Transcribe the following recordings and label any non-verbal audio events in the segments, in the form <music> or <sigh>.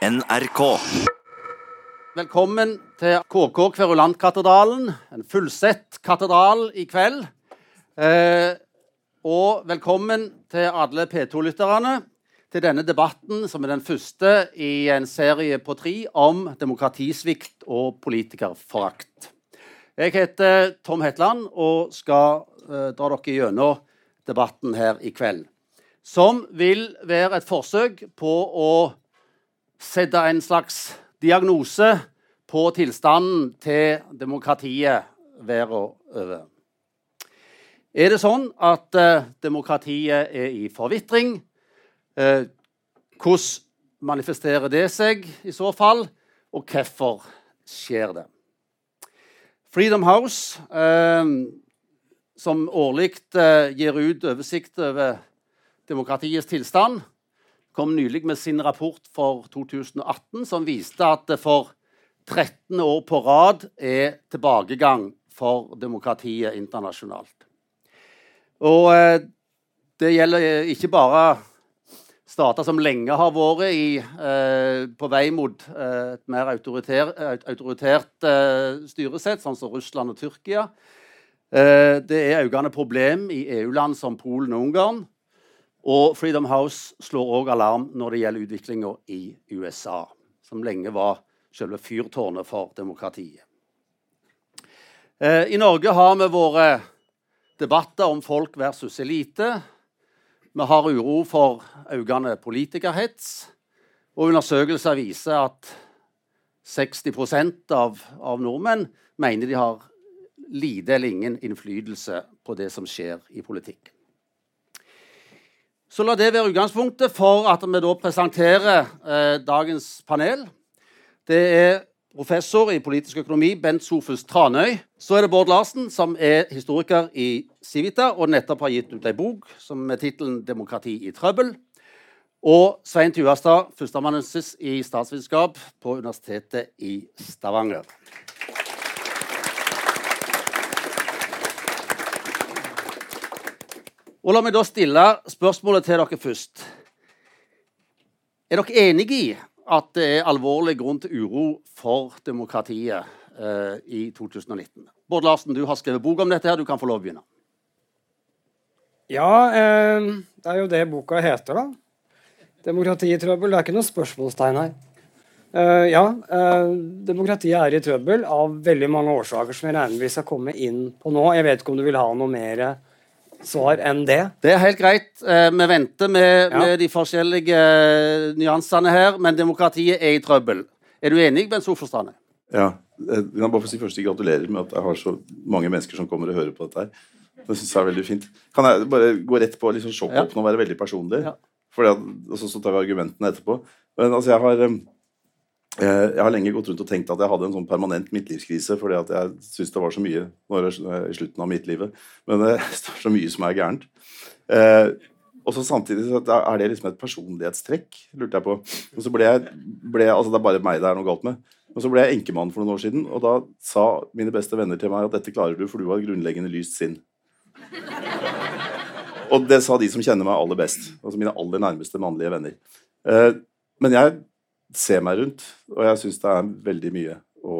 NRK. Velkommen til KK Kverulantkatedralen, en fullsett katedral i kveld. Eh, og velkommen til alle P2-lytterne til denne debatten, som er den første i en serie på tre om demokratisvikt og politikerforakt. Jeg heter Tom Hetland og skal eh, dra dere gjennom debatten her i kveld. Som vil være et forsøk på å sette en slags diagnose på tilstanden til demokratiet verden over. Er det sånn at eh, demokratiet er i forvitring? Eh, hvordan manifesterer det seg i så fall, og hvorfor skjer det? Freedom House, eh, som årlig eh, gir ut oversikt over demokratiets tilstand, kom nylig med sin rapport for 2018, som viste at det for 13 år på rad er tilbakegang for demokratiet internasjonalt. Og eh, det gjelder ikke bare stater som lenge har vært i, eh, på vei mot eh, et mer autoritær, autoritært eh, styresett, sånn som Russland og Tyrkia. Eh, det er økende problem i EU-land som Polen og Ungarn. Og Freedom House slår òg alarm når det gjelder utviklinga i USA, som lenge var selve fyrtårnet for demokratiet. Eh, I Norge har vi våre debatter om folk versus elite. Vi har uro for økende politikerhets. Og undersøkelser viser at 60 av, av nordmenn mener de har lite eller ingen innflytelse på det som skjer i politikk. Så la det være utgangspunktet for at vi da presenterer eh, dagens panel. Det er professor i politisk økonomi Bent Sofus Tranøy. Så er det Bård Larsen, som er historiker i Civita og nettopp har gitt ut ei bok som med tittelen 'Demokrati i trøbbel'. Og Svein Tuastad, førsteamanuensis i statsvitenskap på Universitetet i Stavanger. Og La meg da stille spørsmålet til dere først. Er dere enige i at det er alvorlig grunn til uro for demokratiet eh, i 2019? Bård Larsen, du har skrevet bok om dette. her, Du kan få lov å begynne. Ja, eh, det er jo det boka heter, da. Demokrati i trøbbel. Det er ikke noe spørsmålstegn her. Uh, ja, uh, demokratiet er i trøbbel av veldig mange årsaker som jeg regner vi skal komme inn på nå. Jeg vet ikke om du vil ha noe mer svar enn det? Det er helt greit. Uh, vi venter med, ja. med, de forskjellige nyansene her, men demokratiet er i trøbbel. Er du enig, Bent Soforstrande? Ja. Jeg kan bare få si først Gratulerer med at jeg har så mange mennesker som kommer og hører på dette. her. Det synes jeg er veldig fint. Kan jeg bare gå rett på liksom sjokk ja. og være veldig personlig? Ja. Fordi at, og så tar vi argumentene etterpå. Men altså, jeg har Eh, jeg har lenge gått rundt og tenkt at jeg hadde en sånn permanent midtlivskrise fordi at jeg syntes det var så mye jeg, i slutten av midtlivet. Men <laughs> det er så mye som er gærent. Eh, og så samtidig så er det liksom et personlighetstrekk, lurte jeg på. Og så ble jeg, ble, altså Det er bare meg det er noe galt med. Og så ble jeg enkemann for noen år siden, og da sa mine beste venner til meg at dette klarer du, for du har grunnleggende lyst sinn. Og det sa de som kjenner meg aller best. Altså mine aller nærmeste mannlige venner. Eh, men jeg se meg rundt, og jeg syns det er veldig mye å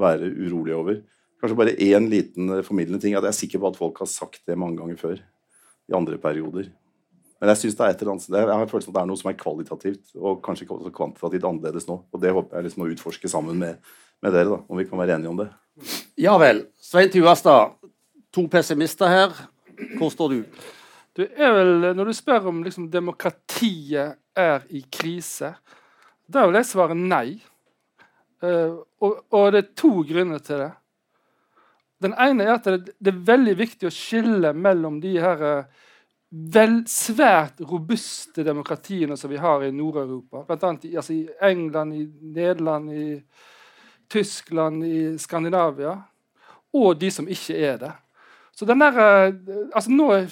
være urolig over. Kanskje bare én liten formidlende ting. at Jeg er sikker på at folk har sagt det mange ganger før. I andre perioder. Men jeg synes det er et eller annet, jeg har følelsen at det er noe som er kvalitativt og kanskje også kvantitativt annerledes nå. Og det håper jeg liksom å utforske sammen med, med, dere, da, om vi kan være enige om det. Ja vel. Svein Tuastad, to pessimister her. Hvor står du? Du er vel, Når du spør om liksom, demokratiet er i krise, da vil jeg svare nei. Uh, og, og, det er to grunner til det. Den ene er at det, det er veldig viktig å skille mellom de her uh, vel, svært robuste demokratiene som vi har i Nord-Europa. Bl.a. I, altså i England, i Nederland, i Tyskland, i Skandinavia. Og de som ikke er det. Så der, eh, altså Nå er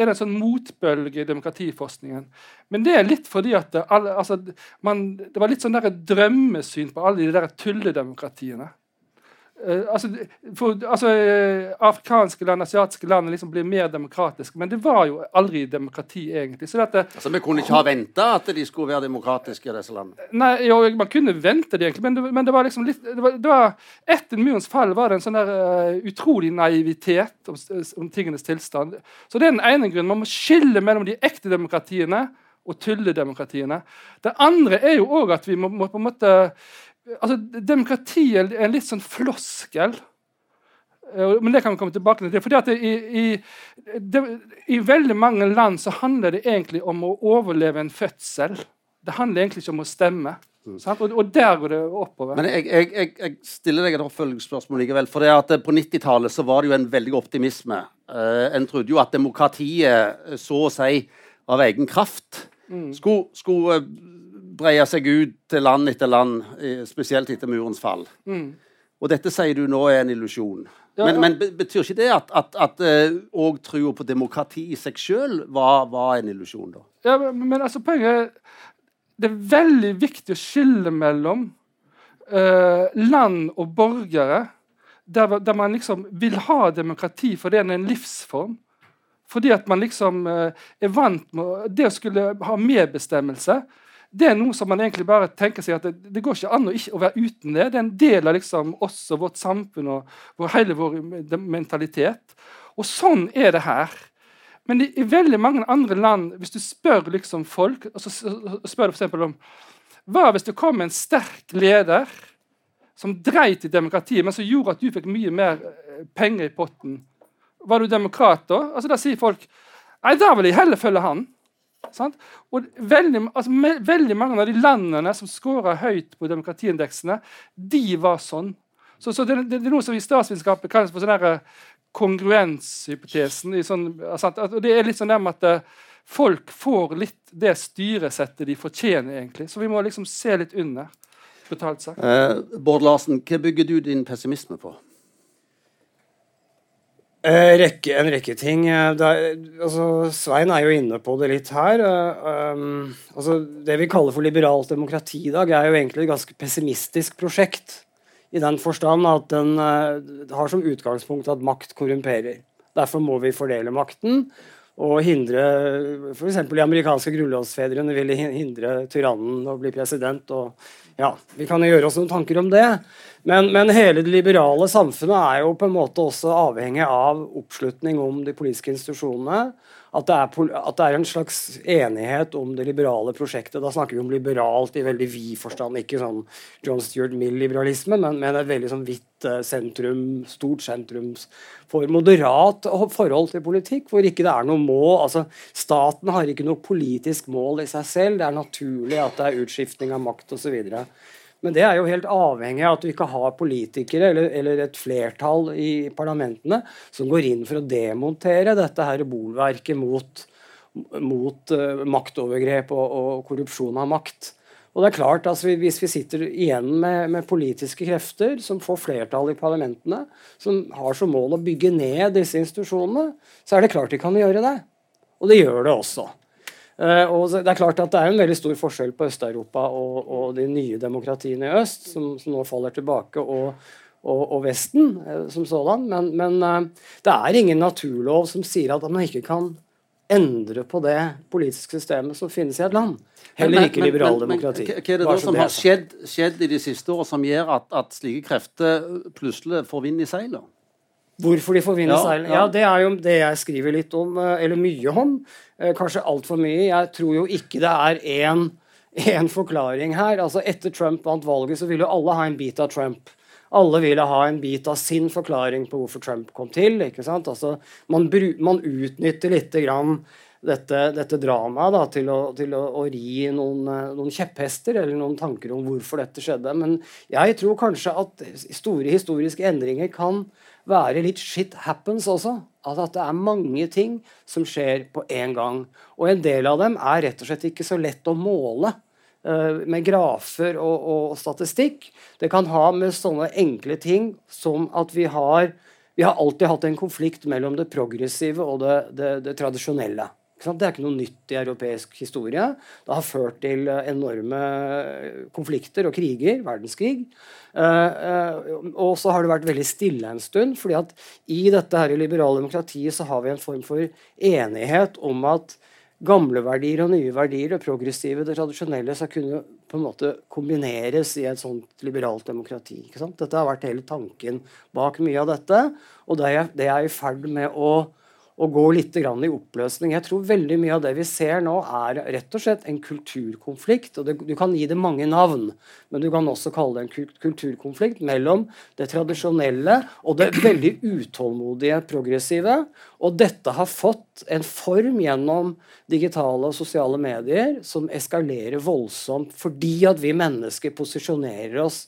det en sånn motbølge i demokratiforskningen. Men det er litt fordi at det, altså, man, det var litt sånn der drømmesyn på alle de der tulledemokratiene. Uh, altså, for, altså, uh, Afrikanske land, asiatiske land liksom blir mer demokratiske, men det var jo aldri demokrati, egentlig. Så dette, altså, Vi kunne ikke ha venta at de skulle være demokratiske, disse landene? Nei, jo, Man kunne vente det, egentlig, men det, men det var liksom litt det var, det var, Etter murens fall var det en sånn der uh, utrolig naivitet om, om, tingenes tilstand. Så det er den ene grunnen. Man må skille mellom de ekte demokratiene og tulledemokratiene. Det andre er jo òg at vi må, må på en måte altså, Demokrati er en litt sånn floskel. Eh, men det kan vi komme tilbake til. Fordi at i, i, det, I veldig mange land så handler det egentlig om å overleve en fødsel. Det handler egentlig ikke om å stemme. Mm. Og, og, der går det oppover. Men jeg, jeg, jeg, jeg stiller deg et oppfølgingsspørsmål likevel. For det at På 90-tallet så var det jo en veldig optimisme. Uh, en trodde jo at demokratiet så å si av egen kraft mm. skulle, skulle breie seg ut til land etter land, spesielt etter murens fall. Mm. Og dette sier du nå er en illusjon. Ja, men, men, betyr ikke det at, at, at uh, trua på demokrati i seg sjøl var, var, en illusjon, da? Ja, men, men altså, poenget Det er veldig viktig å skille mellom uh, land og borgere der, der, man liksom vil ha demokrati fordi det er en livsform. Fordi at man liksom uh, er vant med det å skulle ha medbestemmelse det er noe som man egentlig bare tenker seg at det, det går ikke an å, ikke, å, være uten det. Det er en del av liksom oss og vårt samfunn og vår, hele vår mentalitet. Og sånn er det her. Men i, veldig mange andre land, hvis du spør liksom folk og så spør du for om Hva hvis det kom en sterk leder som dreit i demokratiet, men som gjorde at du fikk mye mer eh, penger i potten? Var du demokrat da? Altså Da sier folk Nei, da vil jeg heller følge han. Sant? Og veldig, altså, veldig, mange av de landene som scora høyt på demokratiindeksene, de var sånn. Så, så det, det, det, er noe som i statsvitenskapen kalles for sånn eh, kongruenshypotesen. Sånn? Og det er litt sånn at eh, folk får litt det styresettet de fortjener, egentlig. Så vi må liksom se litt under. brutalt sagt. Eh, Bård Larsen, hva bygger du din pessimisme på? Eh, rekke, en rekke ting. Eh, er, altså, Svein er jo inne på det litt her. Um, altså, det vi kaller for liberalt demokrati i dag, er jo egentlig et ganske pessimistisk prosjekt. I den forstand at den uh, har som utgangspunkt at makt korrumperer. Derfor må vi fordele makten og hindre F.eks. de amerikanske grunnlovsfedrene ville hindre tyrannen å bli president. og ja, Vi kan jo gjøre oss noen tanker om det. Men, men, hele det liberale samfunnet er jo på en måte også avhengig av oppslutning om de politiske institusjonene. At det, er, at det, er, en slags enighet om det liberale prosjektet. Da snakker vi om liberalt i veldig vid forstand, ikke sånn John Stuart Mill-liberalisme, men, men, et veldig sånn hvitt uh, sentrum, stort sentrums for moderat forhold til politikk, hvor ikke det er noe mål. altså Staten har ikke noe politisk mål i seg selv. Det er naturlig at det er utskiftning av makt osv. Men det er jo helt avhengig av at vi ikke har politikere eller, eller, et flertall i parlamentene som går inn for å demontere dette her bolverket mot, mot uh, maktovergrep og, og, korrupsjon av makt. Og det er klart, altså, Hvis vi sitter igjen med, med, politiske krefter som får flertall i parlamentene, som har som mål å bygge ned disse institusjonene, så er det klart de kan gjøre det. Og det gjør det også. Uh, og det er klart at det er en veldig stor forskjell på Øst-Europa og, og, de nye demokratiene i øst, som, som nå faller tilbake, og, og, og Vesten uh, som sådan. Men, men uh, det er ingen naturlov som sier at man ikke kan endre på det politiske systemet som finnes i et land. Heller ikke liberaldemokrati. Hva er det da som har skjedd, skjedd, i de siste årene som gjør at, at slike krefter plutselig får vind i seilet? Hvorfor de i ja, seilet? Ja. ja, det er jo det jeg skriver litt om, eller mye om. Eh, kanskje altfor mye. Jeg tror jo ikke det er én, forklaring her. Altså Etter Trump vant valget, så ville jo alle ha en bit av Trump. Alle ville ha en bit av sin forklaring på hvorfor Trump kom til. ikke sant? Altså, man, man utnytter lite grann dette, dette dramaet da, til, å, til å, å ri noen, eh, noen, kjepphester eller noen tanker om hvorfor dette skjedde. Men jeg tror kanskje at store historiske endringer kan være litt shit happens også. Altså at det er mange ting som skjer på én gang. Og en del av dem er rett og slett ikke så lett å måle uh, med grafer og, og, statistikk. Det kan ha med sånne enkle ting som at vi har vi har alltid hatt en konflikt mellom det progressive og det, det, det tradisjonelle. Det er ikke noe nytt i europeisk historie. Det har ført til eh, enorme konflikter og kriger, verdenskrig. Og så har det vært veldig stille en stund. fordi at i dette her liberale demokratiet så har vi en form for enighet om at gamle verdier og nye verdier, det progressive, det tradisjonelle, skal kunne på en måte kombineres i et sånt liberalt demokrati. Dette har vært hele tanken bak mye av dette. Og det er, er i ferd med å å gå litt i oppløsning. Jeg tror veldig mye av det vi ser nå, er rett og slett en kulturkonflikt. og det, Du kan gi det mange navn, men du kan også kalle det en kulturkonflikt mellom det tradisjonelle og det veldig utålmodige progressive. Og dette har fått en form gjennom digitale og sosiale medier som eskalerer voldsomt fordi at vi mennesker posisjonerer oss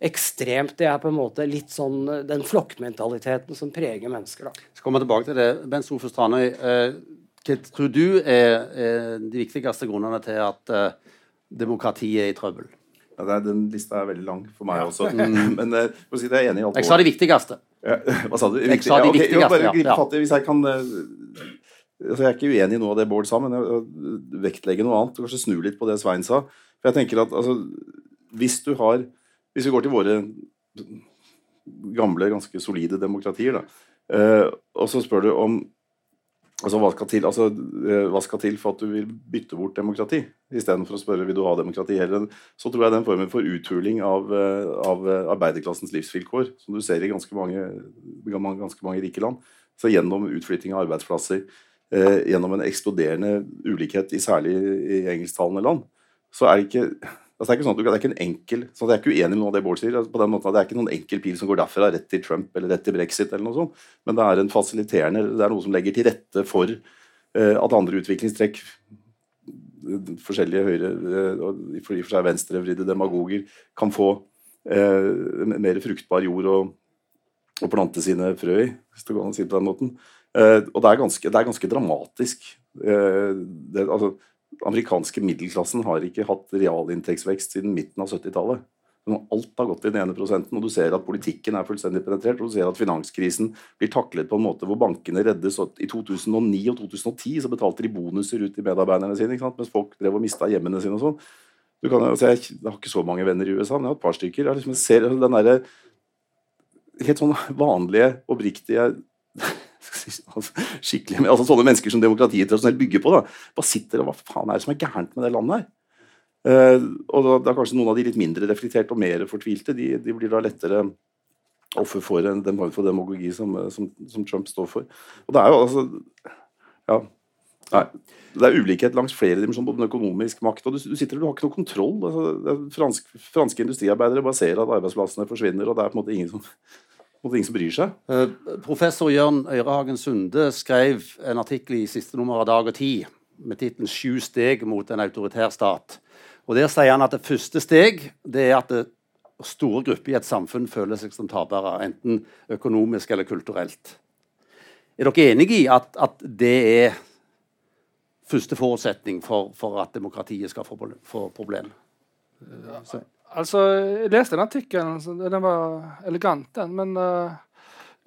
ekstremt. Det er på en måte litt sånn eh, den flokkmentaliteten som preger mennesker. da. Så kommer tilbake til det. Bent Sofe Stranøy, eh, hva tror du er, er, de viktigste grunnene til at eh, demokratiet er i trøbbel? Ja, er, den lista er veldig lang for meg også. <laughs> Men eh, for å si det, jeg er enig i alt. Jeg sa de viktigste. Ja, <laughs> hva sa du? Jeg sa de viktigste, ja, okay, bare fatt Hvis jeg kan uh, altså Jeg er ikke uenig i noe av det Bård sa, men jeg, vektlegger noe annet. Kanskje snu litt på det Svein sa. For jeg tenker at altså, hvis du har hvis vi går til våre gamle, ganske solide demokratier, da, eh, og så spør du om altså, hva, skal til, altså, eh, hva skal til for at du vil bytte bort demokrati, istedenfor å spørre vil du ha demokrati heller, så tror jeg den formen for uthuling av, eh, av arbeiderklassens livsvilkår, som du ser i ganske mange, ganske mange rike land, så gjennom utflytting av arbeidsplasser, eh, gjennom en eksploderende ulikhet, i særlig i engelsktalende land, så er det ikke Altså, det, er sånn du, det er ikke en enkel, så Jeg er ikke uenig med noe av det Bård sier. Altså, på den måten Det er ikke noen enkel pil som går derfra rett til Trump eller rett til brexit. eller noe sånt, Men det er en fasiliterende, det er noe som legger til rette for uh, at andre utviklingstrekk forskjellige høyre uh, og i og for seg venstrevridde demagoger kan få uh, mer fruktbar jord å, å plante sine frø i, hvis det går an å si det på den måten. og det er ganske, det er ganske dramatisk. Det, altså, amerikanske middelklassen har ikke hatt realinntektsvekst siden midten av 70-tallet. Alt har gått i den ene prosenten, og du ser at politikken er fullstendig penetrert. og du ser at Finanskrisen blir taklet på en måte hvor bankene reddes. I 2009 og 2010 så betalte de bonuser ut til medarbeiderne sine, mens folk drev og mista hjemmene sine og sånn. Altså jeg, jeg, har ikke så mange venner i USA, men jeg har et par stykker. Jeg liksom ser den der, helt sånn vanlige, oppriktige Altså, skikkelig, altså Sånne mennesker som demokratiet tradisjonelt bygger på, da, bare sitter og hva faen er det som er gærent med det landet her? Uh, og da, da, kanskje noen av de litt mindre reflekterte og mer fortvilte, de, de blir da lettere offer for en, den form for demagogi som, som, som, Trump står for. Og det er jo altså Ja. Nei. Det er ulikhet langs flere dimensjoner, både økonomisk makt og du, du, sitter, du har ikke noe kontroll. Altså, fransk, franske industriarbeidere bare ser at arbeidsplassene forsvinner, og det er på en måte ingen som og ingen som bryr seg. Uh, professor Jørn Øyrehagen Sunde skrev en artikkel i siste nummer av Dag og Tid med tittelen 'Sju steg mot en autoritær stat'. Og Der sier han at det første steg det er at det, store grupper i et samfunn føler seg som tapere, enten økonomisk eller kulturelt. Er dere enige i at, at det er første forutsetning for, for at demokratiet skal få, få problemer? Ja. Altså, Jeg leste den artikkelen. Altså, den var elegant, den. Men uh,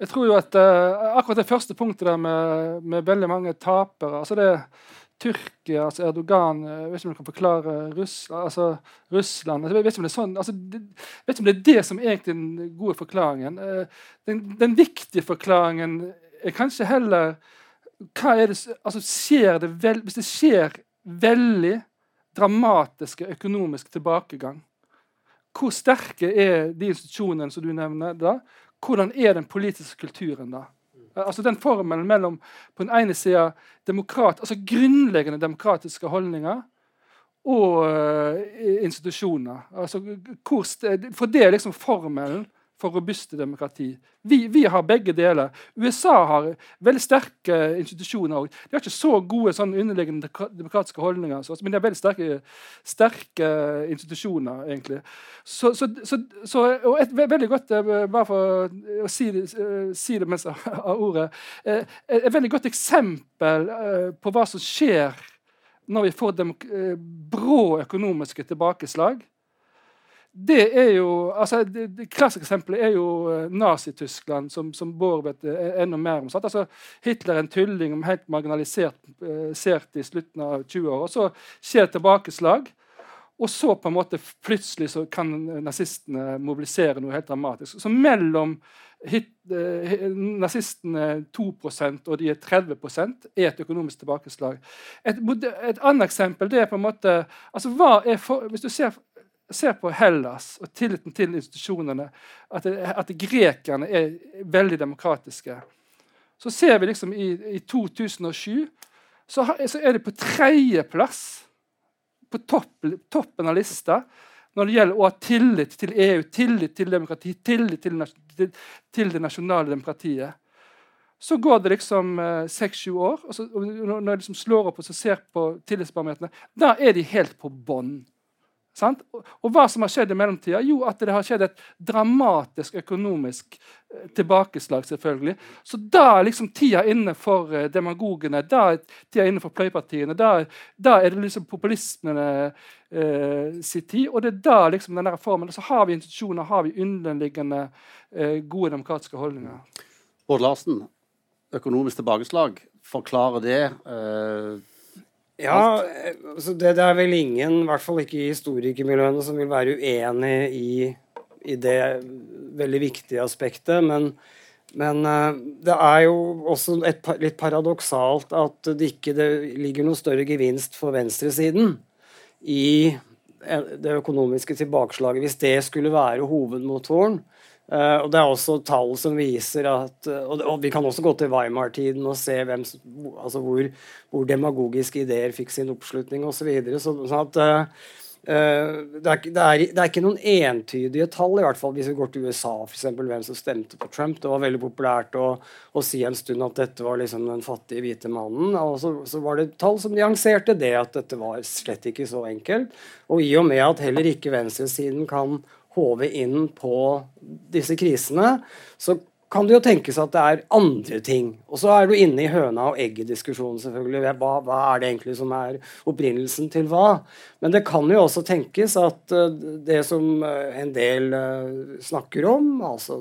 jeg tror jo at uh, akkurat det første punktet der med, med veldig mange tapere altså det Tyrkia, altså Erdogan Jeg vet ikke om du kan forklare Russland, altså Russland altså, jeg vet ikke om det er sånn, altså, det, vet ikke om det er det som egentlig er den gode forklaringen. Den, den, viktige forklaringen er kanskje heller hva er det, altså skjer det vel, Hvis det skjer veldig dramatiske økonomisk tilbakegang hvor sterke er de institusjonene som du nevner da? Hvordan er den politiske kulturen da? Altså Den formelen mellom på den ene sida demokrat, altså grunnleggende demokratiske holdninger og uh, institusjoner. Altså, hvor, for det er liksom formelen for robuste demokrati. Vi, vi, har begge deler. USA har veldig sterke institusjoner òg. De har ikke så gode sånn underliggende demokratiske holdninger, men de har veldig sterke, sterke institusjoner, egentlig. Så, så, så og et veldig godt eh, Bare for å si eh, si det mens jeg har ordet eh, Et veldig godt eksempel på hva som skjer når vi får brå økonomiske tilbakeslag det er jo altså Det, det klassiske eksempelet er jo uh, Nazi-Tyskland, som, som Bård vet uh, enda mer om. Sant? Altså, Hitler er en tulling, helt marginalisert sert i slutten av 20-åra. Så skjer tilbakeslag. Og så på en måte plutselig så kan nazistene mobilisere noe helt dramatisk. Så mellom hit, eh, nazistene 2% og de er 30 er et økonomisk tilbakeslag. Et, et, annet eksempel det er på en måte altså hva er for, Hvis du ser, ser på Hellas og tilliten til institusjonene, at, at grekerne er veldig demokratiske, så ser vi liksom i, i 2007 så, så er det på tredjeplass på topp, toppen av lista når det gjelder å ha tillit til EU, tillit til demokrati, tillit til, til, til det nasjonale demokratiet. Så går det liksom seks-sju eh, år, og, så, og når jeg liksom slår opp og ser på tillitsbarometrene, da er de helt på bånn. Og, og, hva som har skjedd i mellomtida? Jo, at det har skjedd et dramatisk økonomisk eh, tilbakeslag. selvfølgelig. Så da er liksom tida inne for eh, demagogene, da er tida inne for pløypartiene. Da, da er det liksom populismene eh, sin tid. Og det er da liksom denne reformen, Så har vi institusjoner, har vi underliggende eh, gode demokratiske holdninger. Bård Larsen, økonomisk tilbakeslag, forklarer det eh, ja, altså det, det, er vel ingen, i hvert fall ikke i historikermiljøene, som vil være uenig i, i det veldig viktige aspektet. Men, men uh, det er jo også et, litt paradoksalt at det ikke det ligger noe større gevinst for venstresiden i eh, det økonomiske tilbakeslaget, hvis det skulle være hovedmotoren. Uh, og Det er også tall som viser at uh, og, Vi kan også gå til Weimar-tiden og se hvem, altså hvor, hvor, demagogiske ideer fikk sin oppslutning osv. Så videre. så, sånn at uh, det, er, det, det, er, ikke noen entydige tall, i hvert fall hvis vi går til USA, for eksempel, hvem som stemte på Trump. Det var veldig populært å, å si en stund at dette var liksom den fattige hvite mannen. Og så, så, var det tall som nyanserte det, at dette var slett ikke så enkelt. Og i og med at heller ikke venstresiden kan håve inn på disse krisene, så kan det jo tenkes at det er andre ting. Og så er du inne i høna og egget-diskusjonen, selvfølgelig. Hva, hva, er det egentlig som er opprinnelsen til hva? Men det kan jo også tenkes at uh, det som uh, en del uh, snakker om, altså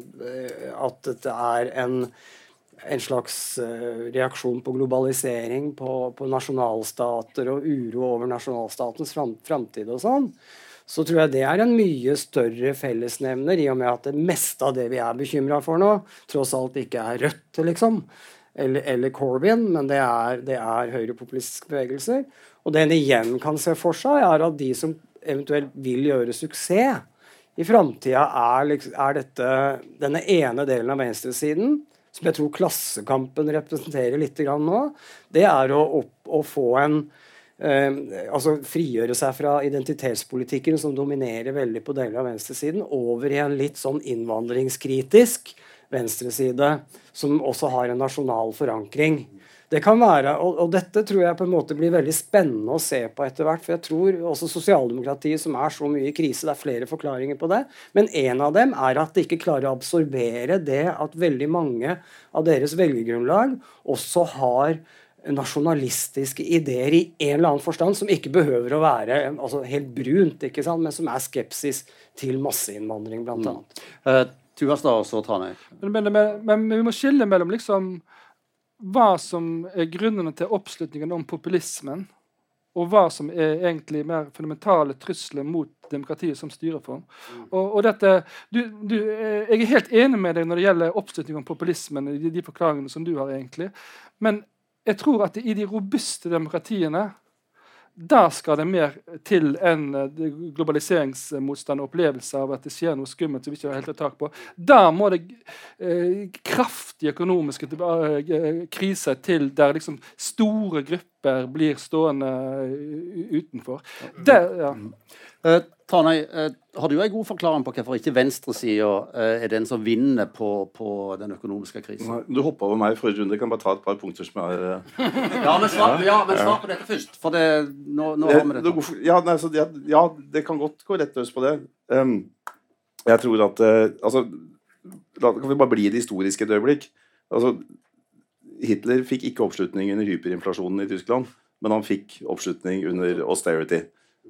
at dette er en, en slags reaksjon på globalisering, på, på, nasjonalstater og uro over nasjonalstatens framtid og sånn, så tror jeg det er en mye større fellesnevner, i og med at det meste av det vi er bekymra for nå, tross alt ikke er Rødt, liksom, eller, eller Corbyn, men det er, det er høyrepopulistiske bevegelser. Og det en igjen kan se for seg, er at de som eventuelt vil gjøre suksess i framtida, er, er dette, denne ene delen av venstresiden, som jeg tror Klassekampen representerer litt nå, det er å, opp, å få en altså frigjøre seg fra identitetspolitikken som dominerer veldig på deler av venstresiden, over i en litt sånn innvandringskritisk venstreside som også har en nasjonal forankring. Det kan være, og, og, dette tror jeg på en måte blir veldig spennende å se på etter hvert. For jeg tror også sosialdemokratiet, som er så mye i krise, det er flere forklaringer på det. Men en av dem er at de ikke klarer å absorbere det at veldig mange av deres velgergrunnlag også har nasjonalistiske ideer i en eller annen forstand, som ikke behøver å være altså, helt brunt, ikke sant? men som er skepsis til masseinnvandring, bl.a. Mm. Uh, Tuastad og så Tranøy. Men, men, men, men, vi må skille mellom liksom hva som er grunnene til oppslutningen om populismen, og hva som er egentlig mer fundamentale trusler mot demokratiet som styreform. Mm. Og, og dette, du, du, eh, jeg er helt enig med deg når det gjelder oppslutning om populismen. De, de forklaringene som du har egentlig, Men jeg tror at i de robuste demokratiene da skal det mer til enn eh, globaliseringsmotstand og opplevelse av at det skjer noe skummelt som vi ikke har helt tak på. Da må det eh, kraftige økonomiske eh, kriser til der liksom store grupper blir stående uh, utenfor. Det, ja. Uh, Tranøy, uh, har du en god forklaring på hvorfor ikke venstresida uh, er den som vinner på, på den økonomiske krisen? Du hoppa over meg i forrige runde. Jeg kan bare ta et par punkter som er ja, men svar, ja, men svar på dette først. For det, nå, nå har vi det. Ja, nei, så, ja, ja, det kan godt gå rett løs på det. Um, jeg tror at Altså, da kan vi bare bli det historiske et øyeblikk. Altså, Hitler fikk ikke oppslutning under hyperinflasjonen i Tyskland, men han fikk oppslutning under austerity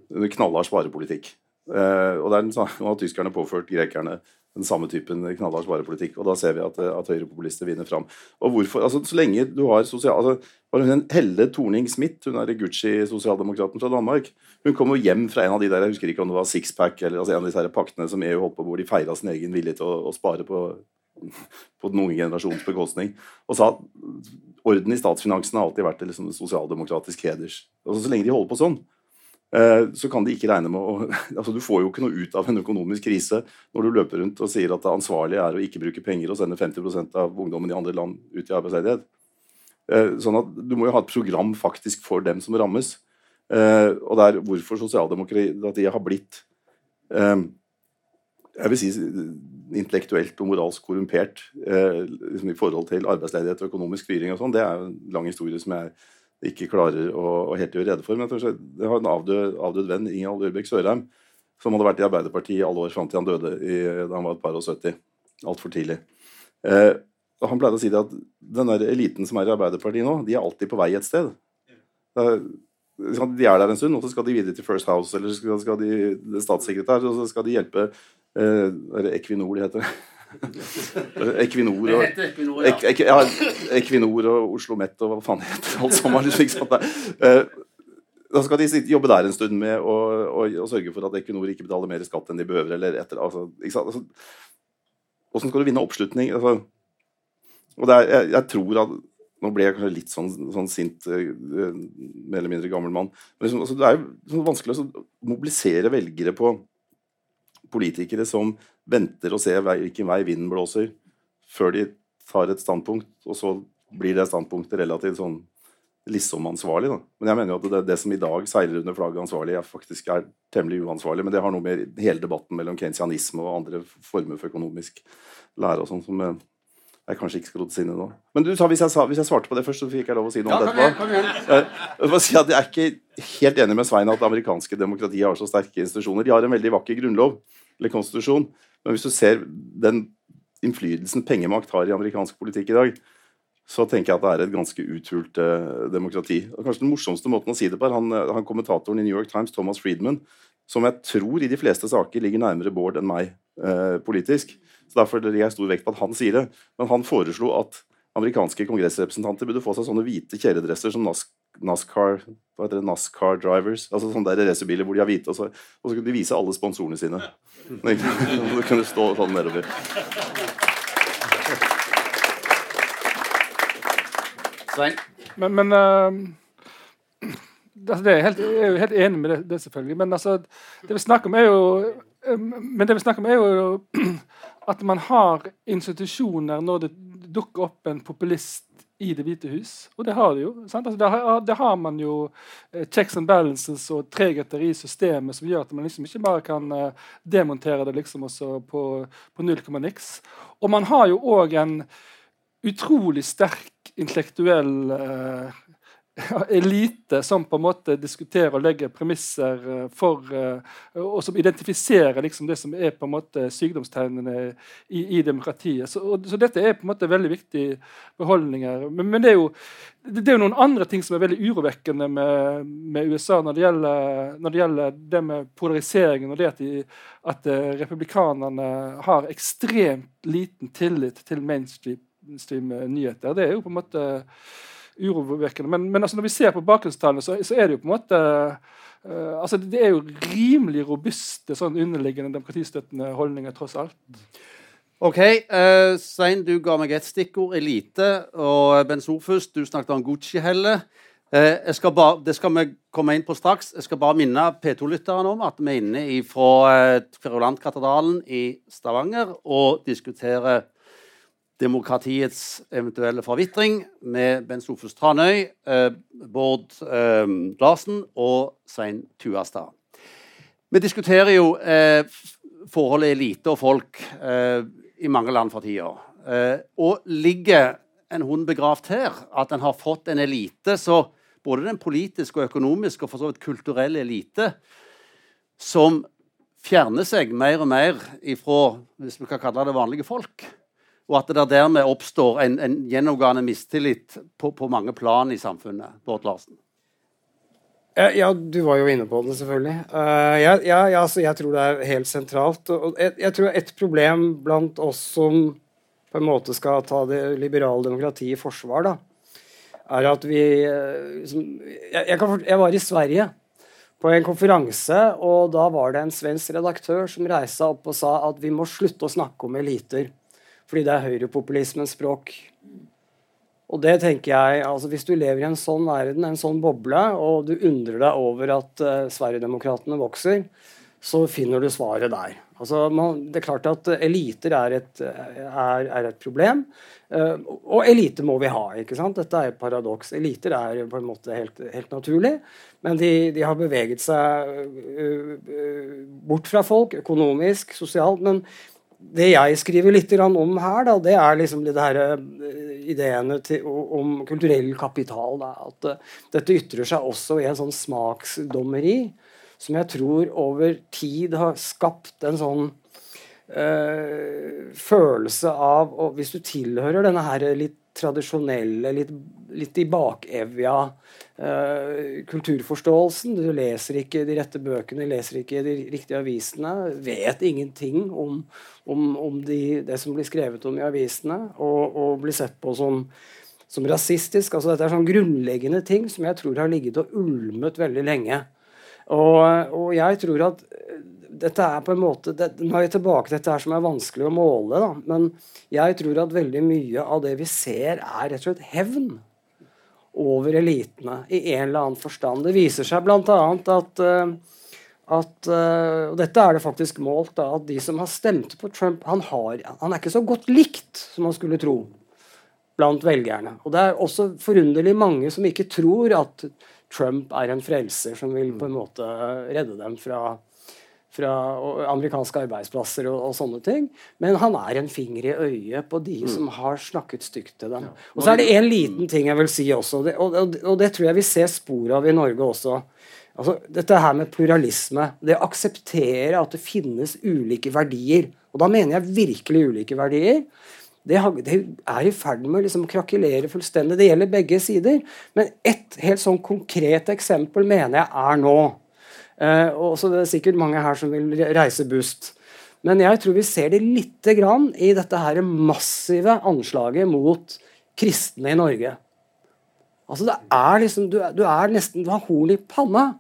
knallhard sparepolitikk. Eh, og det er den samme, har tyskerne påført grekerne den samme typen knallhard sparepolitikk. Og da ser vi at, at høyrepopulister vinner fram. Og hvorfor, altså Så lenge du har sosial... Altså, hun Helle Thorning-Smith, hun er Gucci-sosialdemokraten fra Danmark, hun kom jo hjem fra en av de der, jeg husker ikke om det var sixpack eller altså en av disse paktene som EU holdt på hvor de feira sin egen vilje til å, å spare på, <laughs> på den unge generasjons bekostning, og sa at orden i statsfinansene har alltid vært liksom, sosialdemokratisk heders. Altså, så lenge de holder på sånn, Eh, så kan de ikke regne med å <laughs> altså Du får jo ikke noe ut av en økonomisk krise når du løper rundt og sier at det ansvarlige er å ikke bruke penger og sende 50% av ungdommen i andre land ut i arbeidsledighet. Eh, sånn at Du må jo ha et program faktisk for dem som rammes. Eh, og det er hvorfor sosialdemokratiet har blitt jeg vil si intellektuelt og moralsk korrumpert liksom i forhold til arbeidsledighet og økonomisk styring og sånn. Det er en lang historie som jeg ikke klarer å, å helt gjøre rede for. Men jeg, jeg har en avdød, avdød venn, Ingald Urbæk Sørheim, som hadde vært i Arbeiderpartiet i alle år fram til han døde i, da han var et par og 70. Altfor tidlig. Eh, han pleide å si det at den der eliten som er i Arbeiderpartiet nå, de er alltid på vei et sted. Er, de er der en stund, og så skal de videre til First House eller skal, de statssekretær, og så skal de hjelpe eh, Equinor, det heter det. <laughs> Equinor og, Equinor, ja. Ek, ja, Equinor og Oslo Met og hva faen heter alt sammen. Liksom, uh, da skal de jobbe der en stund med å, å, å, sørge for at Equinor ikke betaler mer skatt enn de behøver. eller etter, altså, altså, Hvordan skal du vinne oppslutning? Altså, og er, jeg, jeg, tror at Nå ble jeg kanskje litt sånn, sånn sint, uh, mer eller mindre gammel mann. Men liksom, altså, det er jo sånn vanskelig å mobilisere velgere på politikere som venter og ser hvilken vei vinden blåser, før de tar et standpunkt, og så blir det standpunktet relativt sånn liksom ansvarlig. Men jeg mener jo at det, det som i dag seiler under flagget ansvarlig, er faktisk er temmelig uansvarlig. Men det har noe med hele debatten mellom keynesianisme og andre former for økonomisk lære og sånn som eh, jeg kanskje ikke skal rotes inn i nå. Men du sa hvis, jeg hvis, jeg svarte på det først, så fikk jeg lov å si noe ja, om det etterpå. Jeg, jeg, si jeg er ikke helt enig med Svein at det amerikanske demokratiet har så sterke institusjoner. De har en veldig vakker grunnlov, eller konstitusjon, men hvis du ser den innflytelsen pengemakt har i amerikansk politikk i dag, så tenker jeg at det er et ganske uthult eh, demokrati. Og kanskje Den morsomste måten å si det på er han, eh, han, kommentatoren i New York Times, Thomas Friedman, som jeg tror i de fleste saker ligger nærmere Bård enn meg eh, politisk. Så Derfor legger jeg stor vekt på at han sier det. Men han foreslo at amerikanske kongressrepresentanter burde få seg sånne hvite kjeledresser som NASCAR hva heter det, NASCAR drivers. altså sånne der racerbiler hvor de har hvite, og så, og så kunne de vise alle sponsorene sine. Så kunne stå sånn nedover. Svein? Men, men uh, altså det er helt, jeg er jo helt enig med det, det, selvfølgelig. Men altså, det vi snakker om, er jo men det vi snakker om er jo <clears throat> at man har institusjoner når det dukker opp en populist i Det hvite hus. Og det har de jo. Altså, det, har, det, har, man jo eh, checks and balances og tregheter i systemet som gjør at man liksom ikke bare kan uh, demontere det liksom også på, på null komma niks. Og man har jo òg en utrolig sterk intellektuell uh, <laughs> elite som på en måte diskuterer og legger premisser eh, for eh, Og som identifiserer liksom det som er på en måte sykdomstegnene i, i demokratiet. Så, og, så, dette er på en måte veldig viktige beholdninger. Men, men det, er jo, det, er jo, noen andre ting som er veldig urovekkende med, med USA når det, gjelder, når det, gjelder, det med polariseringen og det at, de, at uh, republikanerne har ekstremt liten tillit til mainstream nyheter. Det er jo på en måte urovekkende. Men, men altså når vi ser på bakgrunnstallene, så, så, er det jo på en måte uh, altså Det er jo rimelig robuste sånn underliggende demokratistøttende holdninger, tross alt. Ok, uh, Svein, du ga meg et stikkord, elite. Og Ben Sofus, du snakket om Gucci-helle. Uh, skal det skal vi komme inn på straks. Jeg skal bare minne P2-lytterne om at vi er inne fra uh, Kverulantkatedralen i Stavanger og diskuterer demokratiets eventuelle forvitring med Bent Sofus Tranøy, eh, Bård eh, Larsen og Svein Tuastad. Vi diskuterer jo eh, forholdet elite og folk eh, i mange land for tida. Eh, og ligger en hund begravd her? At en har fått en elite, så både den politiske og økonomiske og for så vidt kulturelle elite, som fjerner seg mer og mer ifra hvis vi kan kalle det vanlige folk og at det dermed oppstår en, en gjennomgående mistillit på, på, mange plan i samfunnet. Bård Larsen. Ja, du var jo inne på det, selvfølgelig. Uh, ja, ja, altså, jeg tror det er helt sentralt. Og jeg, jeg, tror et problem blant oss som på en måte skal ta det liberale demokratiet i forsvar, da, er at vi liksom, jeg, jeg, kan, jeg, var i Sverige på en konferanse, og da var det en svensk redaktør som reiste opp og sa at vi må slutte å snakke om eliter, fordi det er høyrepopulismens språk. Og det tenker jeg, altså Hvis du lever i en sånn verden, en sånn boble, og du undrer deg over at uh, Sverigedemokraterna vokser, så finner du svaret der. Altså, man, det er klart at eliter er et, er, er et problem. Uh, og elite må vi ha. ikke sant? Dette er et paradoks. Eliter er på en måte helt, helt naturlig, men de, de, har beveget seg uh, uh, bort fra folk økonomisk, sosialt. men det jeg skriver litt om her, da, det er liksom de her eh, ideene til, om kulturell kapital. Da. At uh, dette ytrer seg også i en sånn smaksdommeri som jeg tror over tid har skapt en sånn øh, følelse av og Hvis du tilhører denne her litt tradisjonelle, litt, litt i bakevja uh, kulturforståelsen. Du leser ikke de rette bøkene, leser ikke de riktige avisene. Vet ingenting om, om, om de, det som blir skrevet om i avisene, og, og blir sett på som, som rasistisk. Altså, dette er sånn grunnleggende ting som jeg tror har ligget og ulmet veldig lenge. Og, og jeg tror at dette er på en måte det, Nå er vi tilbake til dette her som er vanskelig å måle, da, men jeg tror at veldig mye av det vi ser, er rett og slett hevn over elitene i en eller annen forstand. Det viser seg bl.a. at, uh, at uh, og dette er det faktisk målt da, at de som har stemt på Trump, han, har, han er ikke så godt likt som man skulle tro blant velgerne. Og det er også forunderlig mange som ikke tror at Trump er en frelser som vil på en måte redde dem fra fra amerikanske arbeidsplasser og, og, sånne ting. Men han er en finger i øyet på de mm. som har snakket stygt til dem. Og så er det en liten ting jeg vil si også, og det, og, og det tror jeg vi ser spor av i Norge også. Altså, dette her med pluralisme. Det å akseptere at det finnes ulike verdier. Og da mener jeg virkelig ulike verdier. Det, det er i ferd med å liksom krakelere fullstendig. Det gjelder begge sider. Men ett helt sånn konkret eksempel mener jeg er nå. Uh, og så det er sikkert mange her som vil reise bust. Men jeg tror vi ser det lite grann i dette her massive anslaget mot kristne i Norge. Altså det er liksom, Du, du er nesten, du har horn i panna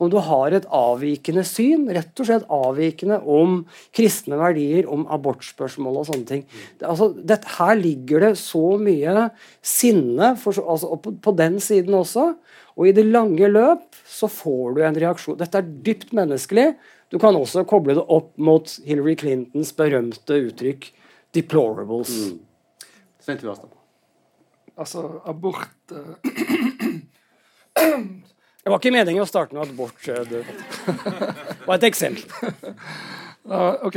om du har et avvikende syn, rett og slett avvikende om kristne verdier, om abortspørsmål og sånne ting. Altså, det, her ligger det så mye sinne for, altså, på, på, den siden også. Og i det lange løp så får du en reaksjon. Dette er dypt menneskelig. Du kan også koble det opp mot Hillary Clintons berømte uttrykk 'deplorables'. Mm. Altså, abort uh, <clears throat> Det var ikke meningen å starte noe abort. Det var <laughs> et eksempel. Uh, ok.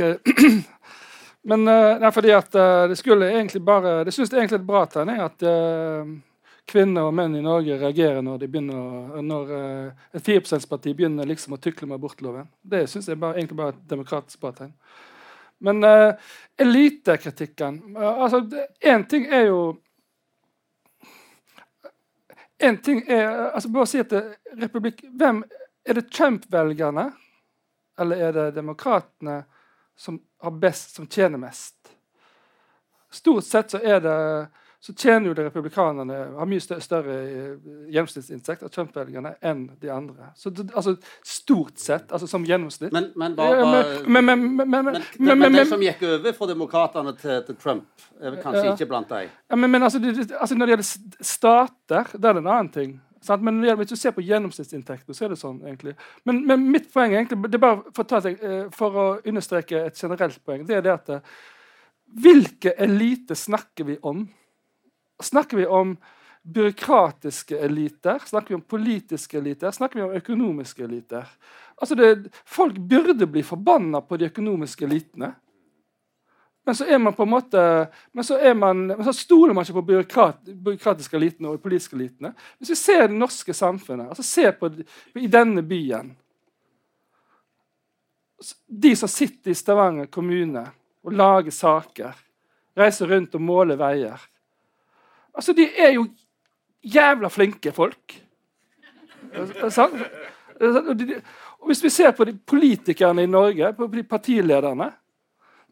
<clears throat> Men uh, nei, fordi at uh, det skulle egentlig bare Det syns jeg egentlig er et bra tegning at uh, kvinner og menn i Norge reagerer når, de begynner, når et 4 %-parti begynner liksom å tykle med abortloven. Det syns jeg bare, egentlig bare er et demokratisk bra. Men elitekritikken altså, Én ting er jo en ting er altså Bare si at republikk, hvem, Er det Trump-velgerne eller er det demokratene som, best, som tjener mest? Stort sett så er det så tjener jo de republikanerne har mye større eh, gjennomsnittsinntekt av Trump-velgerne enn de andre. Så det, altså Stort sett, altså som gjennomsnitt. Men, men, bare, men, men, det som gikk over fra demokratene til, til, Trump, er kanskje ja. ikke blant deg? Ja, men, altså, det, altså, Når det gjelder stater, det er det en annen ting. Sant? Men hvis du ser på gjennomsnittsinntekten, så er det sånn. egentlig. Men, mitt poeng egentlig, det er bare for ta, eh, for å understreke et generelt poeng, det er det at eh, Hvilke elite snakker vi om? Snakker vi om byråkratiske eliter? Snakker vi om politiske eliter? Snakker vi om økonomiske eliter? Altså det, folk burde bli forbanna på de økonomiske elitene. Men så er man på en måte, men så, man, men så stoler man ikke på byråkrat, byråkratiske elitene og politiske elitene. Hvis vi ser det norske samfunnet, altså ser på i denne byen De som sitter i Stavanger kommune og lager saker, reiser rundt og måler veier Altså, de er jo jævla flinke folk. Og Hvis vi ser på de politikerne i Norge, på de partilederne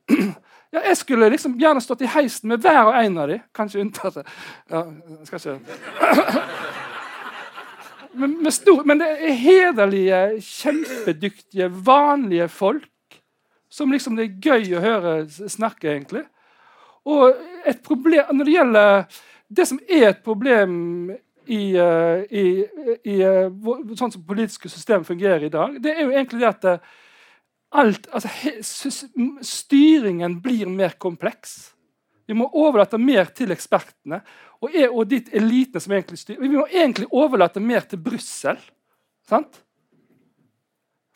<clears throat> ja, Jeg skulle liksom gjerne stått i heisen med hver og en av dem. Kanskje unntatt ja, skal ikke <clears throat> men, stor, men, det er hederlige, kjempedyktige, vanlige folk som liksom det er gøy å høre snakke, egentlig. Og et problem, når det gjelder Det som er et problem i, uh, i, i uh, sånn som politiske system fungerer i dag, det er jo egentlig det at uh, alt, altså, styringen blir mer kompleks. Vi må overlate mer til ekspertene og, er, og dit elitene som egentlig styrer. Vi må egentlig overlate mer til Brussel. For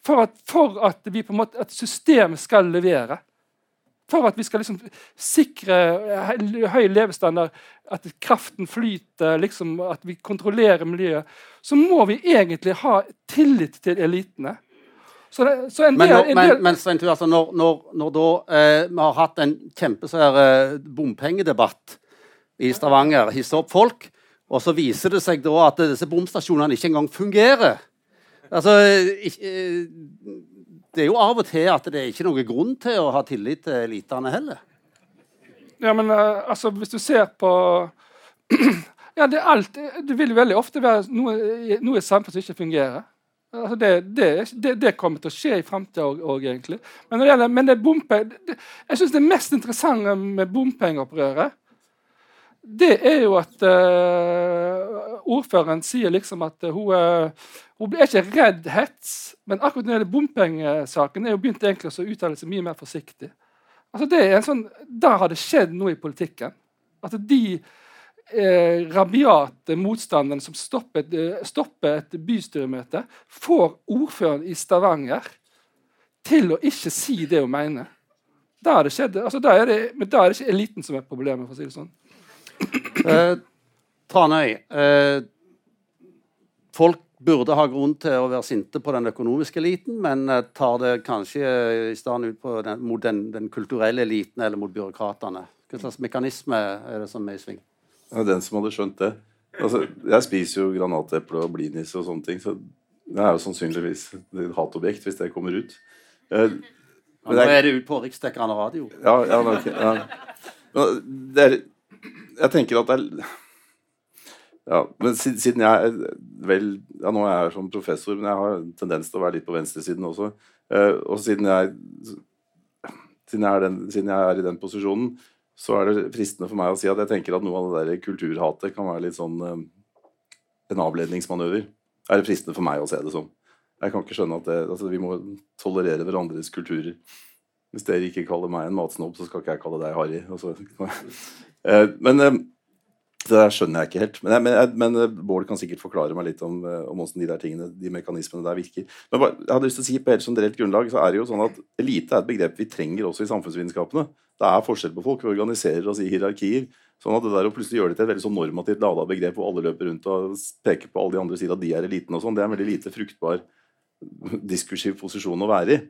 for at, vi på en måte, at systemet skal levere. For at vi skal liksom sikre høy levestandard, at kraften flyter, liksom, at vi kontrollerer miljøet, så må vi egentlig ha tillit til elitene. Så det, så del, men, når, men, men Svein, altså, når, når, når da, eh, vi har hatt en kjempesvær eh, bompengedebatt i Stavanger, hisse opp folk, og så viser det seg da at disse bomstasjonene ikke engang fungerer. Altså, ikke, eh, det er jo av og til at det er ikke noen grunn til å ha tillit til elitene heller. Ja, men uh, altså, hvis du ser på <clears throat> Ja, det, er alt, det vil veldig ofte være noe, noe i samfunnet som ikke fungerer. Altså det, det, det, kommer til å skje i framtida òg, egentlig. Men, det gjelder, men det bompeng, jeg syns det mest interessante med bompengeopprøret, det er jo at uh, ordføreren sier liksom at hun, uh, hun er ikke redd hets. Men akkurat når det gjelder bompengesaken, er hun begynt egentlig å uttale seg mye mer forsiktig. Altså det er en sånn, Der har det skjedd noe i politikken. At de eh, rabiate motstanderne som stopper eh, stopper et bystyremøte, får ordføreren i Stavanger til å ikke si det hun mener. Da, det skjedd, altså da, er det, men da er det ikke eliten som er problemet, for å si det sånn. Eh, Tranøy, eh, folk burde ha grunn til å være sinte på den økonomiske eliten, men eh, tar det kanskje i stedet ut den, mot den, den, kulturelle eliten eller mot byråkratene. Hva slags mekanisme er det som er i sving? Ja, den som hadde skjønt det. Altså, jeg spiser jo granateple og blinis og sånne ting, så det er jo sannsynligvis et hatobjekt hvis det kommer ut. Eh, men nå er det ut på riksdekkende radio. Ja, ja, okay, ja. Er, jeg tenker at det er ja, men siden jeg vel ja, Nå er jeg som professor, men jeg har en tendens til å være litt på venstresiden også. Eh, og siden jeg, siden, jeg den, siden jeg, er i den posisjonen, så er det fristende for meg å si at jeg tenker at noe av det der kulturhatet kan være litt sånn eh, en avledningsmanøver. Er det fristende for meg å se det som. Jeg kan ikke skjønne at det, altså, vi må tolerere hverandres kulturer. Hvis dere ikke kaller meg en matsnobb, så skal ikke jeg kalle deg harry. Altså, <laughs> men eh, det der skjønner jeg ikke helt. Men, men, men Bård kan sikkert forklare meg litt om, om hvordan de der tingene, de mekanismene der virker. Men jeg hadde lyst til å si på helt generelt grunnlag så er det jo sånn at elite er et begrep vi trenger også i samfunnsvitenskapene. Det er forskjell på folk. Vi organiserer oss i hierarkier. sånn at det der å plutselig gjøre det til et veldig sånn normativt lada begrep hvor alle løper rundt og peker på alle de andre sier at de er eliten og sånn, det er en veldig lite fruktbar diskursiv posisjon å være i.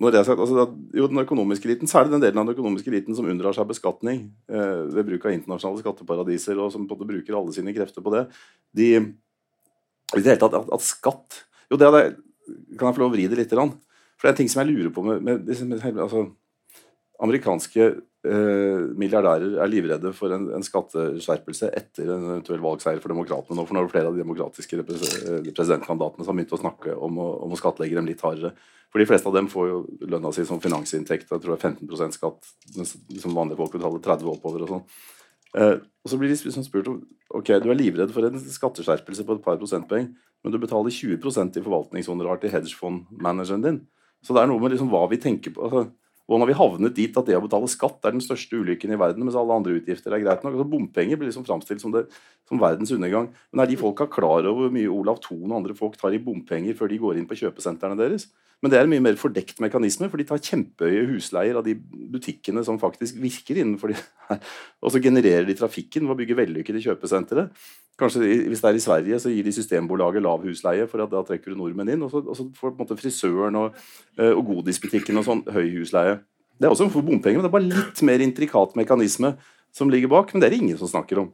Når sagt, altså, jo, den økonomiske eliten, Særlig den delen av den økonomiske eliten som unndrar seg beskatning eh, ved bruk av internasjonale skatteparadiser, og som på en måte bruker alle sine krefter på det de, i det hele tatt, at, at skatt Jo, det, det, kan jeg få lov å vri det litt? For det er en ting som jeg lurer på med, med, med altså, Amerikanske eh, milliardærer er livredde for en, en, skatteskjerpelse etter en eventuell valgseier for demokratene. Nå, for nå er flere av de demokratiske eh, presidentkandidatene som har begynt å snakke om å, om å skattlegge dem litt hardere. For de fleste av dem får jo lønna si som finansinntekt. Jeg tror det er 15% skatt, som vanlige folk betaler 30 oppover og sånn. Uh, og så blir de liksom spurt om ok, du er livredd for en skatteskjerpelse på et par prosentpoeng, men du betaler 20% i forvaltningshonorar til hedgefondmanageren din. Så det er noe med liksom hva vi tenker på. altså og når vi havnet dit at det å betale skatt er den største ulykken i verden, mens alle andre utgifter er greit nok altså Bompenger blir liksom framstilt som, som, verdens undergang. Men er de folka klar over hvor mye Olav Thon og andre folk tar i bompenger før de går inn på kjøpesentrene deres? Men det er en mye mer fordekt mekanisme, for de tar kjempehøye husleier av de butikkene som faktisk virker innenfor de her. Og så genererer de trafikken ved å bygge vellykkede kjøpesentre. Kanskje Hvis det er i Sverige, så gir de Systembolaget lav husleie, for da trekker du nordmenn inn. Og så, og så får måte frisøren og, eh, og godisbutikken og sånn høy husleie. Det er også for bompenger, men det er bare litt mer intrikat mekanisme som ligger bak. Men det er det ingen som snakker om.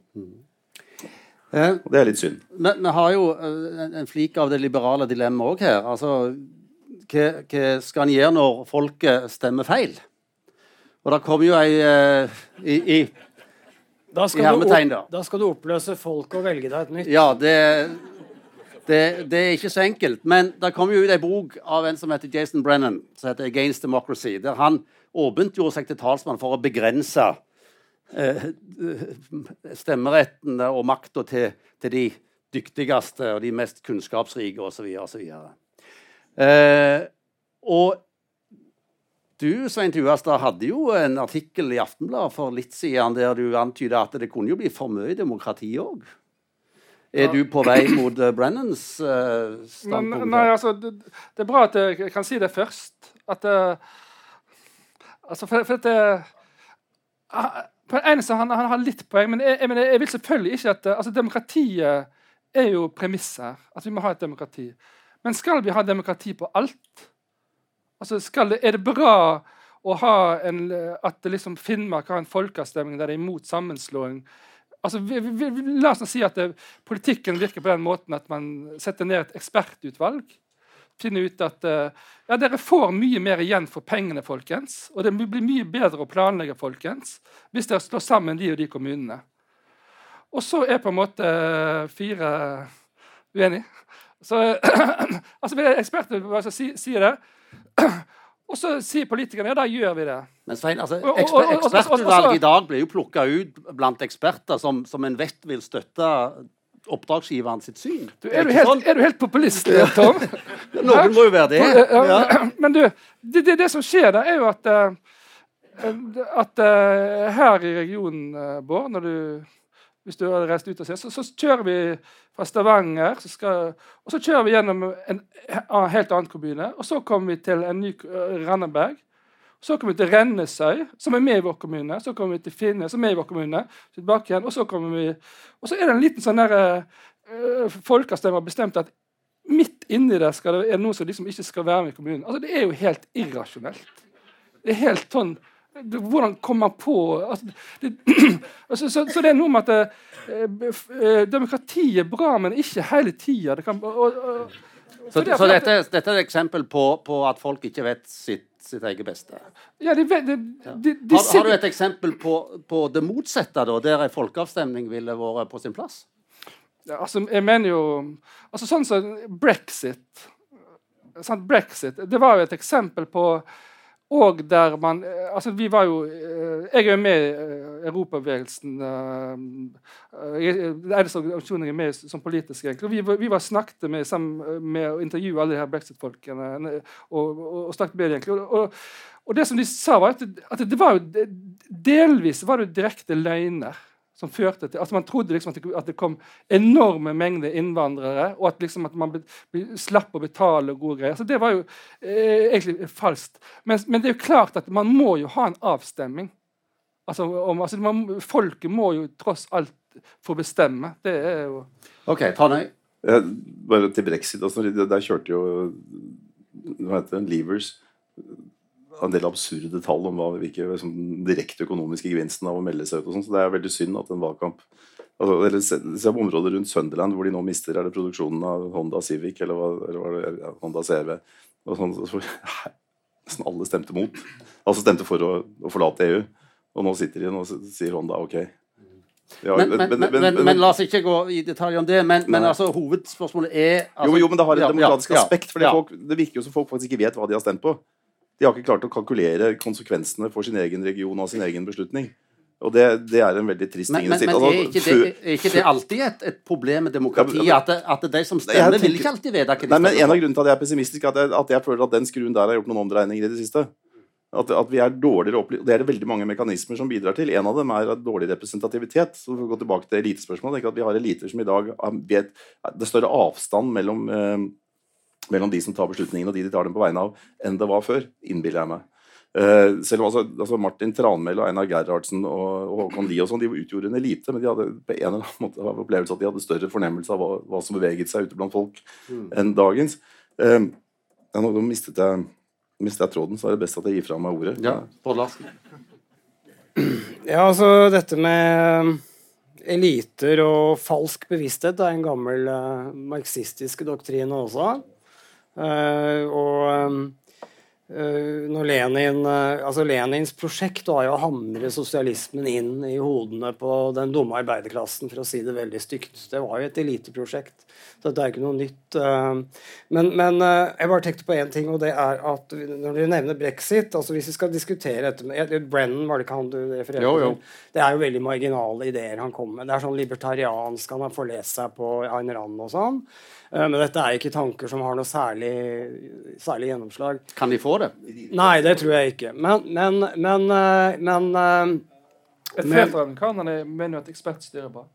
Eh, Og det er litt synd. Men vi har jo eh, en, en flik av det liberale dilemmaet òg her. Altså, hva, hva skal en gjøre når folket stemmer feil? Og det kommer jo ei uh, i, i Da skal, i hermetegn, da. opp, da skal du oppløse folket og velge deg et nytt. Ja, det, det, det er ikke så enkelt. Men det kom jo ut ei bok av en som heter Jason Brennan, som heter 'Against Democracy', der han åpent gjorde seg til talsmann for å begrense eh, stemmeretten og makta til, til de dyktigste og de mest kunnskapsrike osv. osv. Eh, og du Svein Tuastad, hadde jo en artikkel i Aftenbladet for litt siden der du antyda at det kunne jo bli for mye demokrati òg. Er du på vei mot uh, Brennans uh, standpunkt? nei, altså, det, det er bra at jeg kan si det først. At uh, Altså, for, for at ah, På en eneste han, han har litt poeng, men jeg, jeg, jeg vil selvfølgelig ikke at eh, altså, Demokratiet er jo premisser. At vi må ha et demokrati. Men skal vi ha demokrati på alt? Altså, det, er det bra en, at liksom Finnmark har en folkeavstemning der det er imot sammenslåing? Altså, vi, vi, vi, la oss si at det, politikken virker på den måten at man setter ned et ekspertutvalg. Finner ut at uh, ja, dere får mye mer igjen for pengene, folkens. Og det blir mye bedre å planlegge, folkens, hvis dere slår sammen de og de kommunene. Og så er på en måte uh, fire uenige. Så <clears throat> altså, Ekspertutvalget sier si det. <clears throat> Og så sier politikerne ja, da gjør vi det. Men Svein, altså, eksper Ekspertutvalget i dag blir jo plukka ut blant eksperter som, som en vet vil støtte oppdragsgiveren sitt syn. Du, er, du helt, sånn? er du helt populist, Tom? <laughs> Noen må jo være det. Ja. <clears throat> Men du, det, det, det som skjer da, er jo at, eh, at eh, her i regionen, uh, Bård, når du, hvis du har reist ut og sett, så, så kjører vi fra Stavanger, så skal, og så kjører vi gjennom en en helt annen kommune. Og så kommer vi til en ny uh, Randaberg. Så kommer vi til Rennesøy, som er med i vår kommune. Så kommer vi til Finne, som er med i vår kommune. Tilbake igjen, og så kommer vi Og så er det en liten sånn der uh, Folkeavstemning har bestemt at midt inni der skal det, er det noen som liksom ikke skal være med i kommunen. Altså, Det er jo helt irrasjonelt. Det er helt sånn Hvordan kommer man på altså, det, <clears throat> altså, så, så det er noe med at eh, f- eh, demokrati er bra, men ikke hele tida. Det kan og, og, Så, så dette, dette er et eksempel på, på at folk ikke vet sitt, sitt eget beste. Ja, de, de, de, Har, har du et eksempel på, på det motsatte, da, der en folkeavstemning ville vært på sin plass? Ja, altså, jeg mener jo altså Sånn som brexit. Sant? Brexit det var jo et eksempel på og der man eh, altså Vi var jo eh, Jeg er jo med i eh, Europabevegelsen. Det eneste organisasjonen jeg er med som politisk. egentlig. Vi, vi var snakket med, sammen med å intervjue alle de her brexit-folkene. Og, og, og snakket med dem egentlig. Og, og, det som de sa, var at, at det var jo delvis var det direkte løgner som førte til altså Man trodde liksom at det, at det kom enorme mengder innvandrere, og at liksom at man be, be, slapp å betale og gode greier. Så Det var jo eh, egentlig falskt. Men, men det er jo klart at man må jo ha en avstemning. Altså, om, altså man, Folket må jo tross alt få bestemme. Det er jo OK, Tanøy. Eh, bare til brexit. Altså, der der kjørte jo hva heter det, Levers en del absurde tall om hva, hvilke liksom, direkte økonomiske gevinsten av å melde seg ut. og sånn, så Det er veldig synd at en valgkamp altså, eller Se se på området rundt Sunderland, hvor de nå mister er det produksjonen av Honda Civic eller, eller hva det er, Honda CRV. Og sånn, så, <laughs> nesten alle stemte mot. Altså stemte for å, å forlate EU. Og nå sitter de og sier Honda OK. Ja, Men, men, men, men, la oss ikke gå i detalj om det. Men, men altså, hovedspørsmålet er altså, jo, jo, men det har et demokratisk ja, ja, aspekt. For det virker jo som folk faktisk ikke vet hva de har stemt på. De har ikke klart å kalkulere konsekvensene for sin egen region av sin egen beslutning. Og det, det er en veldig trist ting. men, si. men Altså, er, ikke det, er ikke det alltid et, et problem med demokratiet? Ja, At, det, at de som stemmer, tenker, stemmer, vil ikke alltid vite hva de Nei, men En av grunnene til at jeg er pessimistisk, er at jeg, at jeg føler at den skruen der har gjort noen omdreininger i det siste. At, at vi er dårligere opplyst. Det er det veldig mange mekanismer som bidrar til. En av dem er dårlig representativitet. Så for å gå tilbake til elitespørsmålet. At vi har eliter som i dag vet Det er større avstand mellom, eh, mellom de som tar beslutningene, og de de tar dem på vegne av, enn det var før. Innbiller jeg meg. Uh, selv om altså, altså Martin Tranmæl og Einar Gerhardsen og, og Håkon Lie og sånn, de utgjorde en elite, men de hadde på en eller annen måte opplevelse at de hadde større fornemmelse av hva, hva som beveget seg ute blant folk, enn dagens. Uh, ja, nå, nå mistet jeg, mistet jeg tråden, så er det best at jeg gir fra meg ordet. Ja, Bård Larsen. Ja, altså dette med eliter og falsk bevissthet er en gammel uh, marxistisk doktrine også. Uh, og Uh, når Lenin, uh, altså Lenins prosjekt var jo å hamre sosialismen inn i hodene på den dumme arbeiderklassen, for å si det veldig stygt. Det var jo et eliteprosjekt, så dette er ikke noe nytt. Uh, men, men jeg bare tenkte på én ting, og det er at når dere nevner brexit altså Hvis vi skal diskutere dette Brennan, var det ikke han du refererte til? Det er jo veldig marginale ideer han kommer med. Det er sånn libertariansk, han har forlest seg på Ayn Rand og sånn. Eh, men dette er ikke tanker som har noe særlig, særlig gjennomslag. Kan de få det? Nei, det tror jeg ikke. Men, men, men, men, men eh, Et flertall av amerikanerne mener jo at ekspertstyret er bra.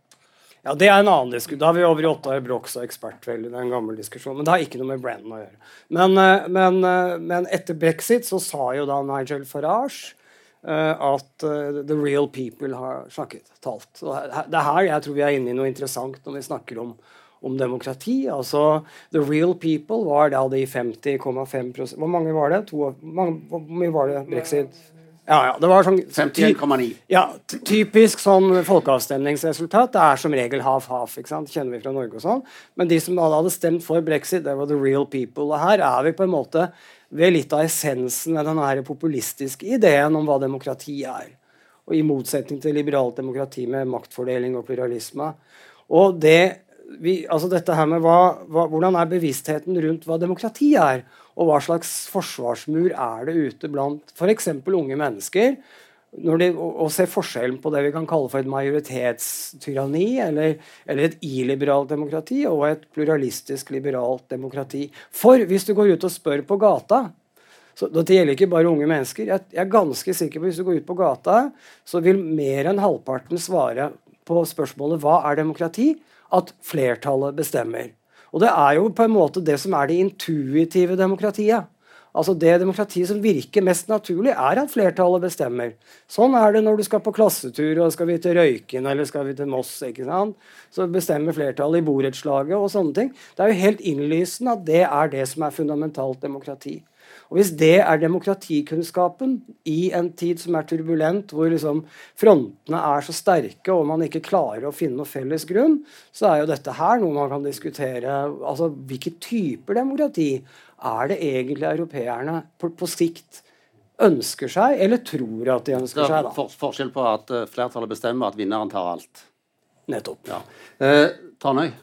Ja, Det er en annen diskusjon. Da har vi over i Ottar Brox og ekspertveldet. Det er en gammel diskusjon. Men det har ikke noe med Brennan å gjøre. Men, men, men, etter brexit så sa jo da Nigel Farage at the real people har snakket, talt. Det er her jeg tror vi er inne i noe interessant når vi snakker om om demokrati. Altså the real people var da de 50,5% Hvor mange var det? To, mange, hvor mye var det brexit? Ja, ja, det var sånn 51,9. Ja, typisk sånn folkeavstemningsresultat. Det er som regel half-half. ikke sant? Kjenner vi fra Norge og sånn. Men de som hadde stemt for brexit, det var the real people. Og her er vi på en måte ved litt av essensen av denne populistiske ideen om hva demokrati er. Og I motsetning til liberalt demokrati med maktfordeling og pluralisme. Og det vi, altså dette her med hva, hva, Hvordan er bevisstheten rundt hva demokrati er? Og hva slags forsvarsmur er det ute blant f.eks. unge mennesker? Når de, og, se forskjellen på det vi kan kalle for et majoritetstyranni, eller, eller et illiberalt demokrati, og et pluralistisk liberalt demokrati. For hvis du går ut og spør på gata så Dette gjelder ikke bare unge mennesker. Jeg, jeg er ganske sikker på Hvis du går ut på gata, så vil mer enn halvparten svare på spørsmålet hva er demokrati? at flertallet bestemmer. Og det er jo på en måte det som er det intuitive demokratiet. Altså Det demokratiet som virker mest naturlig, er at flertallet bestemmer. Sånn er det når du skal på klassetur og skal vi til Røyken eller skal vi til Moss. ikke sant? Så bestemmer flertallet i borettslaget og sånne ting. Det er jo helt innlysende at det er det som er fundamentalt demokrati. Og Hvis det er demokratikunnskapen i en tid som er turbulent, hvor liksom frontene er så sterke og man ikke klarer å finne noe felles grunn, så er jo dette her noe man kan diskutere. altså Hvilke typer demokrati er det egentlig europeerne på, på sikt ønsker seg, eller tror at de ønsker seg? da? For, forskjell på at uh, flertallet bestemmer, at vinneren tar alt. Nettopp. Ja. Eh, Tanøy?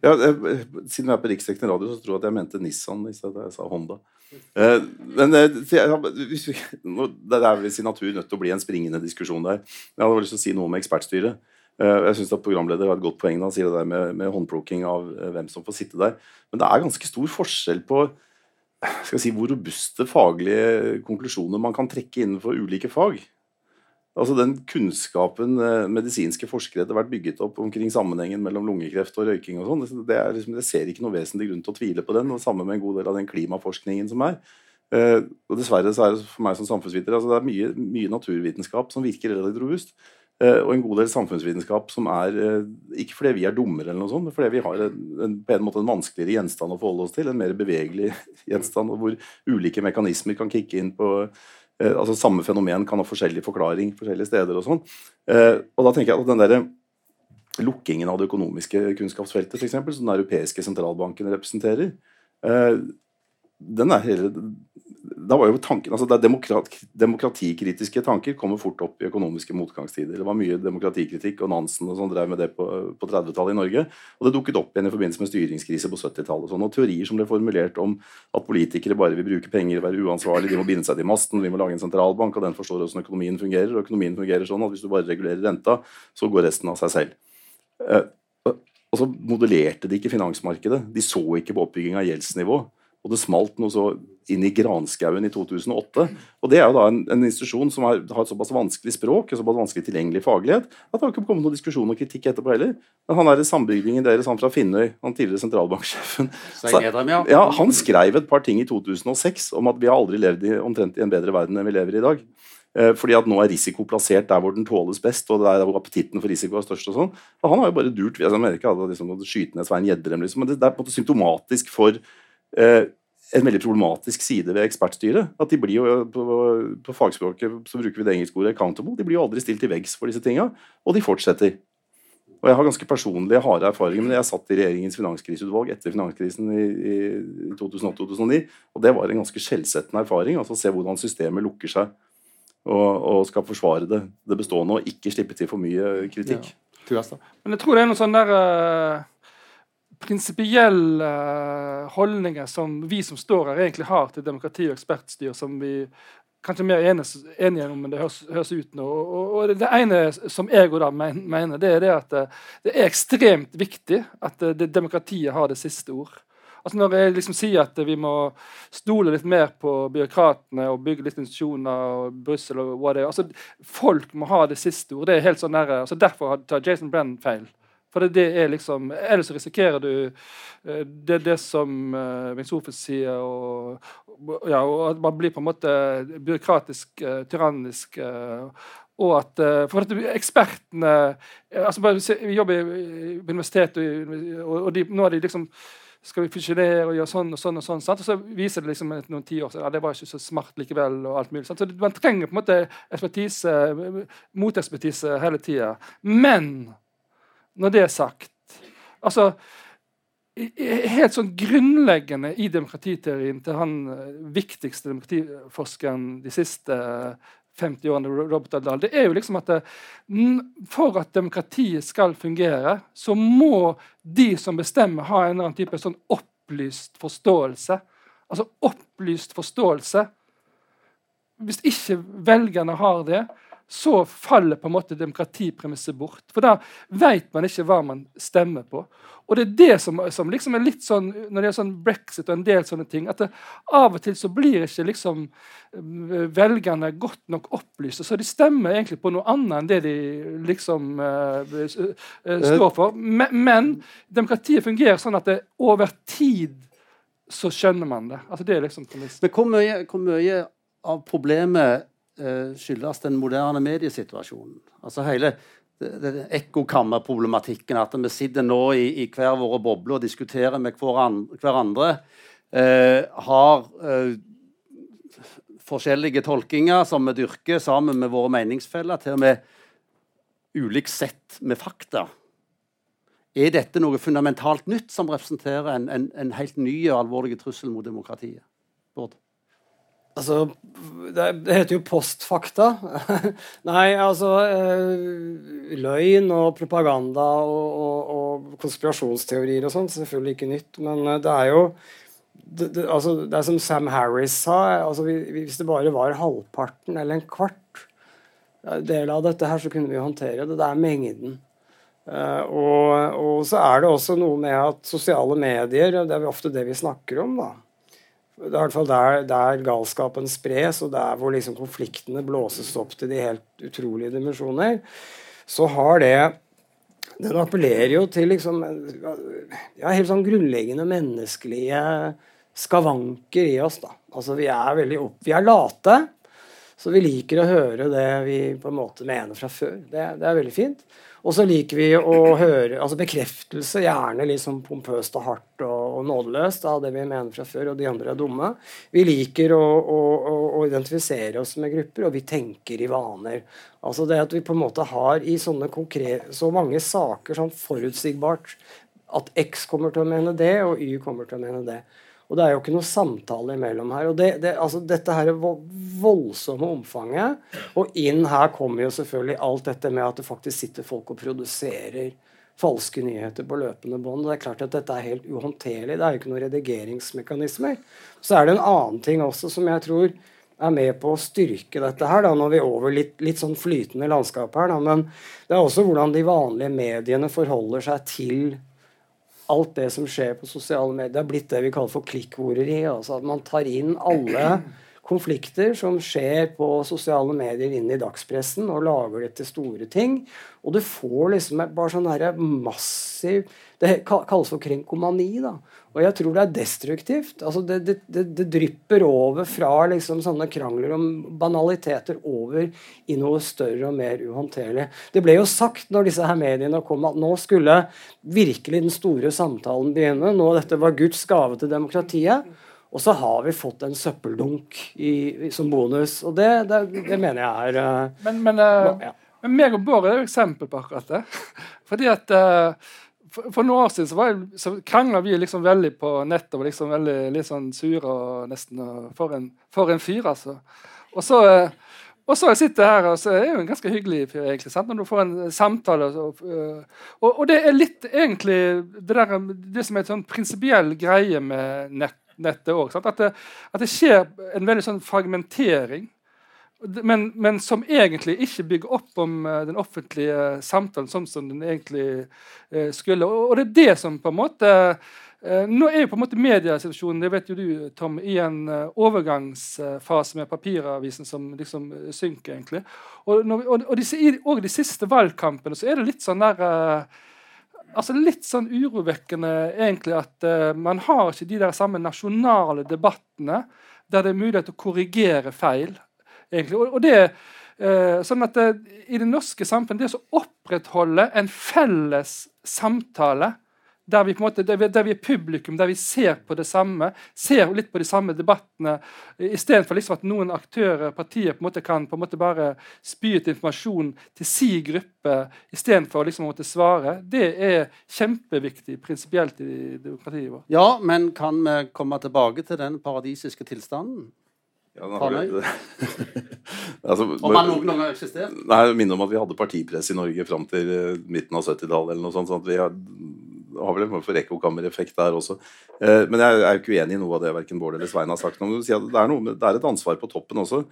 Ja, eh, siden vi er på riksdekkende radio, så tror jeg at jeg mente Nissan i stedet jeg sa Honda. Eh, men eh, det er vel sin natur nødt til å bli en springende diskusjon der. Jeg hadde lyst til å si noe om ekspertstyret. Jeg syns programleder har et godt poeng når han sier det der med, med håndplukking av hvem som får sitte der. Men det er ganske stor forskjell på si, hvor robuste faglige konklusjoner man kan trekke innenfor ulike fag. Altså Den kunnskapen eh, medisinske forskere etter hvert bygget opp omkring sammenhengen mellom lungekreft og røyking og sånn, det, liksom, det, ser ikke noe vesentlig grunn til å tvile på den. og Sammen med en god del av den klimaforskningen som er. Uh, og Dessverre så er det for meg som samfunnsviter altså det er mye, mye naturvitenskap som virker relativt robust. Uh, og en god del samfunnsvitenskap som er ikke fordi vi er dummere, eller noe sånt, men fordi vi har en, en, på en måte en vanskeligere gjenstand å forholde oss til. En mer bevegelig <laughs> gjenstand hvor ulike mekanismer kan kicke inn på Eh, altså Samme fenomen kan ha forskjellig forklaring forskjellige steder. og sånn. Eh, og da tenker jeg at den der lukkingen av det økonomiske kunnskapsfeltet, for eksempel, som den europeiske sentralbanken representerer, eh, den er hele da var jo tanken, altså demokrat, Demokratikritiske tanker kommer fort opp i økonomiske motgangstider. Det var mye demokratikritikk, og Nansen og sånn drev med det på, på 30-tallet i Norge. Og det dukket opp igjen i forbindelse med styringskrise på 70-tallet. Og, og teorier som ble formulert om at politikere bare vil bruke penger, være uansvarlige, de må binde seg til masten, vi må lage en sentralbank, og den forstår hvordan økonomien fungerer. Og økonomien fungerer sånn at hvis du bare regulerer renta, så går resten av seg selv. Eh, og så modellerte de ikke finansmarkedet. De så ikke på oppbygging av gjeldsnivå. Og det smalt noe så inn i granskauen i 2008. Og Det er jo da en, en institusjon som har, har, et såpass vanskelig språk og såpass vanskelig tilgjengelig faglighet at det har ikke kommet noen diskusjon og kritikk etterpå heller. Men han er i sambygdingen deres, han fra Finnøy, han tidligere sentralbanksjefen, <laughs> så, ja, han skrev et par ting i 2006 om at vi har aldri levd i, omtrent i en bedre verden enn vi lever i i dag. Eh, fordi at nå er risiko plassert der hvor den tåles best, og der hvor appetitten for risiko er størst. og sånn. Og Han har jo bare durt jeg mener ikke at liksom skyte ned Svein Gjedrem, liksom. Men det, det er på en måte symptomatisk for eh, en veldig problematisk side ved ekspertstyret. At de blir jo, på, på fagspråket så bruker vi det engelske ordet 'accountable'. De blir jo aldri stilt til veggs for disse tinga, og de fortsetter. Og jeg har ganske personlige, harde erfaringer det. jeg satt i regjeringens finanskriseutvalg etter finanskrisen i, i 2008-2009, og det var en ganske skjellsettende erfaring. altså Se hvordan systemet lukker seg og, og skal forsvare det, det, bestående og ikke slippe til for mye kritikk. Ja. Men jeg tror det er noe sånn der, uh, prinsipielle uh, holdninger som vi som står her, egentlig har til demokrati og ekspertstyr, som vi kanskje mer enige, om enn det høres, høres ut nå. Og, og, Det ene som jeg da mener, det er det at det, det er ekstremt viktig at det, det, demokratiet har det siste ord. Altså Når jeg liksom sier at vi må stole litt mer på byråkratene og bygge litt institusjoner og Brussel og hva det er altså Folk må ha det siste ord. det er helt sånn der, altså Derfor tar Jason Brennan feil. For det, det er liksom, Ellers risikerer du uh, det, det som uh, Bengt Sofus sier, og, ja, og at man blir på en måte byråkratisk, uh, tyrannisk. Og at For at ekspertene altså Vi jobber på universitetet, og, og de, nå er de liksom skal vi fusjonere og gjøre sånn og sånn. Og sånn, sant? Og så viser det liksom noen tiår ja, det var ikke så smart likevel. og alt mulig. Sant? Så Man trenger på en måte ekspertise, motekspertise hele tida. Men når det er sagt altså, Helt sånn grunnleggende i demokratiteorien til han eh, viktigste demokratiforskeren de siste 50 årene, Robert Adal, det er jo liksom at det, for at demokratiet skal fungere, så må de som bestemmer, ha en eller annen type sånn opplyst forståelse. Altså opplyst forståelse. Hvis ikke velgerne har det, så faller på en måte demokratipremisset bort. For da vet man ikke hva man stemmer på. Og det er det som, som liksom er litt sånn når det er sånn brexit og en del sånne ting, at det, av og til så blir ikke liksom eh, velgerne godt nok opplyste. Så de stemmer egentlig på noe annet enn det de liksom uh, står for. Men, men, demokratiet fungerer sånn at det over tid så skjønner man det. Altså det er liksom Men hvor mye, hvor mye av problemet skyldes den moderne mediesituasjonen. Altså hele ekkokammerproblematikken. At vi sitter nå i, i hver våre bobler og diskuterer med hverandre. Eh, har eh, forskjellige tolkinger som vi dyrker sammen med våre meningsfeller. Til og med ulikt sett med fakta. Er dette noe fundamentalt nytt som representerer en, en, en helt ny og alvorlig trussel mot demokratiet? Bård? Altså, det, det, heter jo postfakta. <laughs> Nei, altså eh, Løgn og propaganda og, og, og, konspirasjonsteorier og sånn, selvfølgelig ikke nytt. Men eh, det er jo det, det, altså, det er som Sam Harris sa, altså, hvis det bare var halvparten eller en kvart del av dette her, så kunne vi håndtere det. Det er mengden. Uh, og, og, så er det også noe med at sosiale medier, det er ofte det vi snakker om, da det er i hvert fall der, der galskapen spres, og der hvor liksom konfliktene blåses opp til de helt utrolige dimensjoner, så har det Den appellerer jo til liksom ja, helt sånn grunnleggende menneskelige skavanker i oss. da. Altså Vi er veldig opp, vi er late, så vi liker å høre det vi på en måte mener fra før. Det, det er veldig fint. Og så liker vi å høre altså bekreftelse, gjerne litt sånn pompøst og hardt og, og nådeløst av det vi mener fra før, og de andre er dumme. Vi liker å, å, å, identifisere oss med grupper, og vi tenker i vaner. Altså det at vi på en måte har i sånne konkrete, så mange saker sånn forutsigbart at X kommer til å mene det, og Y kommer til å mene det. Og det er jo ikke noe samtale imellom her. og det, det, altså Dette her voldsomme omfanget. Og inn her kommer jo selvfølgelig alt dette med at det faktisk sitter folk og produserer falske nyheter på løpende bånd. Det er klart at dette er helt uhåndterlig. Det er jo ikke noen redigeringsmekanismer. Så er det en annen ting også som jeg tror er med på å styrke dette her. Da, når vi er over litt, litt sånn flytende landskap her. Da. Men det er også hvordan de vanlige mediene forholder seg til alt det som skjer på sosiale medier, det er blitt det vi kaller for klikkvoreri. Altså at man tar inn alle konflikter som skjer på sosiale medier inn i dagspressen, og lager det til store ting. Og du får liksom bare sånn herre massiv Det kalles for krenkomani, da. Og jeg tror det er destruktivt. Altså det, det, det, det, drypper over fra liksom sånne krangler om banaliteter over i noe større og mer uhåndterlig. Det ble jo sagt når disse her mediene kom at nå skulle virkelig den store samtalen begynne. Nå dette var Guds gave til demokratiet. Og så har vi fått en søppeldunk i, som bonus. Og det, det, det mener jeg er uh, Men, men uh, ja. Men meg og Bård er jo eksempel på akkurat det. <laughs> Fordi at uh, for, for, noen år siden så, var jeg, så krangla vi liksom veldig på nettet og liksom veldig litt sånn sure og nesten for en, for en fyr, altså. Og så, og så sitter jeg her, og så er det jo en ganske hyggelig fyr, egentlig, sant? når du får en samtale. Og, og, og, det er litt egentlig det, der, det som er en sånn prinsipiell greie med nett, nettet òg. At, at, det skjer en veldig sånn fragmentering men, men, som egentlig ikke bygger opp om uh, den offentlige samtalen sånn som den egentlig uh, skulle. Og, det er det som på en måte uh, Nå er jo på en måte mediesituasjonen det vet jo du, Tom, i en overgangsfase med papiravisen som liksom synker. egentlig. Og, når, og, og, disse, og de siste valgkampene så er det litt sånn der altså Litt sånn urovekkende egentlig at man har ikke de der samme nasjonale debattene der det er mulighet til å korrigere feil egentlig. Og, og det, uh, sånn at det, eh, I det norske samfunnet det å opprettholde en felles samtale der vi, på en måte, der vi, der vi, er publikum, der vi ser på det samme, ser litt på de samme debattene, istedenfor liksom at noen aktører, partier, på en måte kan på en måte bare spy ut informasjon til si gruppe istedenfor liksom å måtte svare, det er kjempeviktig prinsipielt i demokratiet vårt. Ja, men kan vi komme tilbake til den paradisiske tilstanden? Ja, Farløy? <laughs> altså, om han noen gang har eksistert? Nei, Minne om at vi hadde partipress i Norge fram til uh, midten av 70-tallet. eller noe sånt, sånn at vi har, har vel en form for ekkokammereffekt der også. Eh, men jeg er jo ikke uenig i noe av det verken Bård eller Svein har sagt. Men si det, er noe, det er et ansvar på toppen også.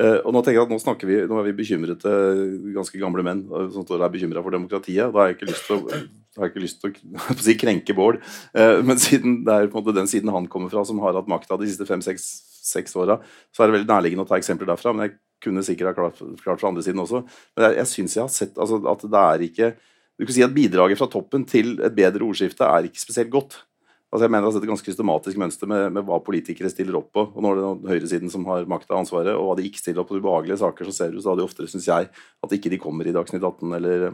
Eh, og Nå tenker jeg at nå snakker vi, nå er vi bekymrete ganske gamle menn som står der bekymra for demokratiet. Da har jeg ikke lyst til å har ikke lyst til å, <laughs> si krenke Bård, men siden det er på en måte den siden han kommer fra, som har hatt makta de siste fem-seks seks åra, så er det veldig nærliggende å ta eksempler derfra. Men jeg kunne sikkert ha klart, klart fra andre siden også. Men jeg, jeg syns jeg har sett altså, at det er ikke Du kan si at bidraget fra toppen til et bedre ordskifte er ikke spesielt godt. Altså jeg mener at Det er et ganske systematisk mønster med, med, hva politikere stiller opp på. og Nå er det høyresiden som har makta og ansvaret, og hva de ikke stiller opp på ubehagelige saker, så ser du stadig oftere, syns jeg, at ikke de kommer i Dagsnytt 18 eller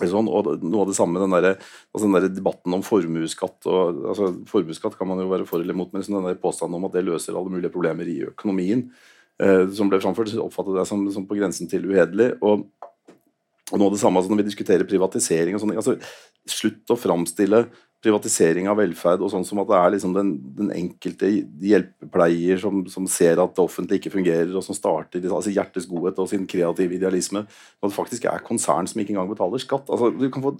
Sånn, og noe av det samme den der, altså den der debatten om formuesskatt. Altså, formuesskatt kan man jo være for eller imot, men den der påstanden om at det løser alle mulige problemer i økonomien, eh, som ble framført, oppfattet jeg som, som, på grensen til uhederlig. Og, og noe av det samme altså, når vi diskuterer privatisering og sånne altså, Slutt å framstille privatisering av velferd og sånn som at det er liksom den, den enkelte hjelpepleier som, som, ser at det offentlige ikke fungerer, og som starter altså hjertets godhet og sin kreative idealisme. Og det faktisk er konsern som ikke engang betaler skatt. Altså, du kan få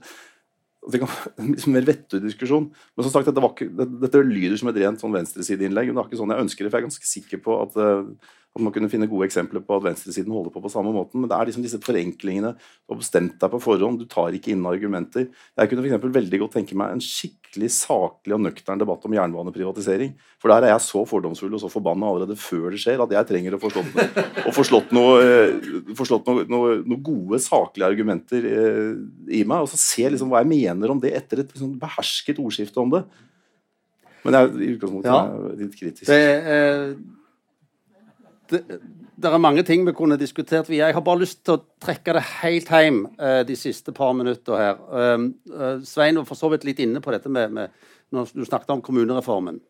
det kan liksom mer vettug diskusjon. Men som sagt, dette, ikke, dette lyder som et rent sånn venstresideinnlegg. Men det er ikke sånn jeg ønsker det, for jeg er ganske sikker på at uh, at man kunne finne gode eksempler på at venstresiden holder på på samme måten. Men det er liksom disse forenklingene. Du har bestemt deg på forhånd, du tar ikke inn argumenter. Jeg kunne for veldig godt tenke meg en skikkelig saklig og nøktern debatt om jernbaneprivatisering. For der er jeg så fordomsfull og så forbanna allerede før det skjer, at jeg trenger å få slått noe, få noe, forslått noe, noe, gode, saklige argumenter eh, i meg. Og så se liksom hva jeg mener om det etter et liksom, behersket ordskifte om det. Men jeg i utgangspunktet ja. er litt kritisk. Det, eh det, det, er mange ting vi kunne diskutert. Jeg har bare lyst til å trekke det helt hjem uh, de siste par minutter her. Um, uh, Svein var for så vidt litt inne på dette med, med, når du snakket om kommunereformen.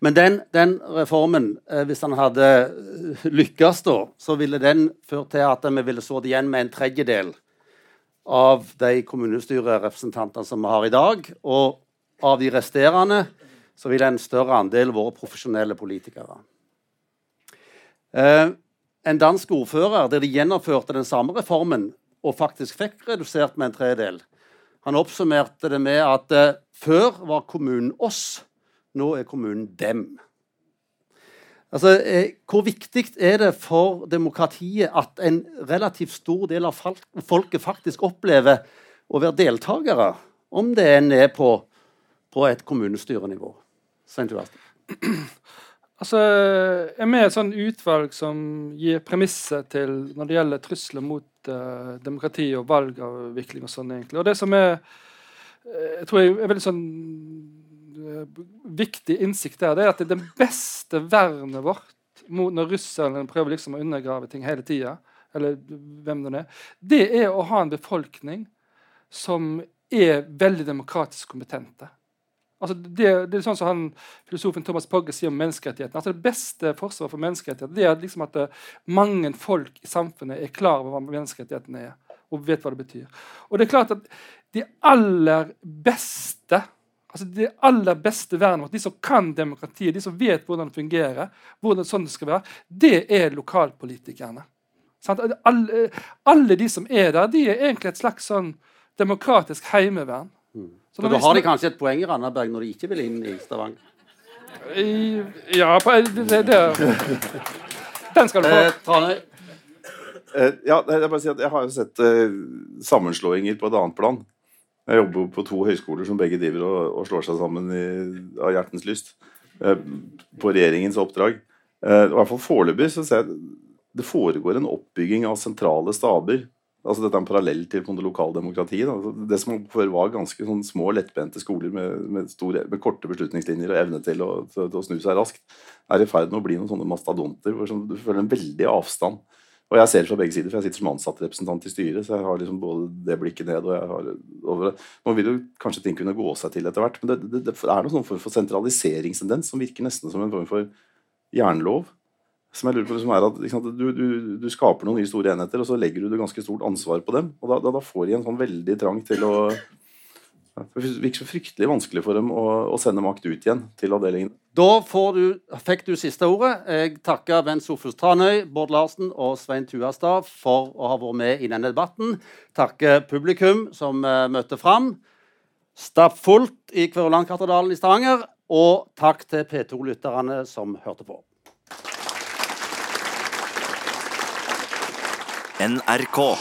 Men den, den reformen, hvis den hadde lykkes, da, så ville den ført til at vi ville sittet igjen med en tredjedel av de kommunestyrerepresentantene som vi har i dag. Og av de resterende så ville en større andel vært profesjonelle politikere. Eh, en dansk ordfører der de gjennomførte den samme reformen og faktisk fikk redusert med en tredel. Han oppsummerte det med at eh, før var kommunen oss, nå er kommunen dem. Altså, eh, Hvor viktig er det for demokratiet at en relativt stor del av folket faktisk opplever å være deltakere, om det en er på, på et kommunestyrenivå? Svein <clears throat> Altså, Jeg er med i et sånt utvalg som gir premisser til når det gjelder trusler mot uh, demokrati og valgavvikling og sånn. egentlig. Og det som er uh, jeg tror jeg er veldig sånn uh, viktig innsikt der, det er at det, det beste vernet vårt mot når russerne prøver liksom å undergrave ting hele tida, eller hvem det er, det er å ha en befolkning som er veldig demokratisk kompetente. Altså det, det, er sånn som han, Filosofen Thomas Pogge sier om menneskerettighetene. Altså Det beste forsvaret for menneskerettighetene er liksom at eh, mange folk i samfunnet er klar over hva menneskerettighetene er. og vet hva det betyr. Og det er klart at de aller beste altså det aller beste vernet vårt, de som kan demokratiet, de som vet hvordan det fungerer, hvordan sånn det skal være, det er lokalpolitikerne. Alle, alle, de som er der, de er egentlig et slags sånn demokratisk heimevern. Mm. Så, så da har de kanskje et poeng i Randaberg når de ikke vil inn i Stavanger? Ja, det, det, det. Den skal du få. Eh, Tranøy? Eh, ja, jeg, bare si at jeg har jo sett eh, sammenslåinger på et annet plan. Jeg jobber på to høyskoler som begge driver og, og slår seg sammen i, av hjertens lyst. Eh, på regjeringens oppdrag. Eh, I hvert fall foreløpig så ser jeg det foregår en oppbygging av sentrale staber. Altså Dette er en parallell til lokaldemokratiet. Altså, det som før var ganske sånn små, lettbente skoler med, med, store, med, korte beslutningslinjer og evne til å, til, til å, snu seg raskt, er i ferd med å bli noen sånne mastodonter hvor sånn, du føler en veldig avstand. Og jeg ser det fra begge sider, for jeg sitter som ansattrepresentant i styret. Så jeg har liksom både det blikket ned og jeg har over det. Nå vil jo kanskje ting kunne gå seg til etter hvert, men det, det, det er noen form for sentraliseringstendens som virker nesten som en form for jernlov. Som jeg lurer på som er at sant, du, du, du, skaper noen nye store enheter, og så legger du det ganske stort ansvar på dem. Og da, da, da får de en sånn veldig trang til å det virker så fryktelig vanskelig for dem å, å, sende makt ut igjen til avdelingen. Da du, fikk du siste ordet. Jeg takker Bent Sofus Tranøy, Bård Larsen og Svein Tuastad for å ha vært med i denne debatten. Takker publikum som uh, møtte fram. Stappfullt i Kverulandkatedralen i Stavanger. Og takk til P2-lytterne som hørte på. NRK.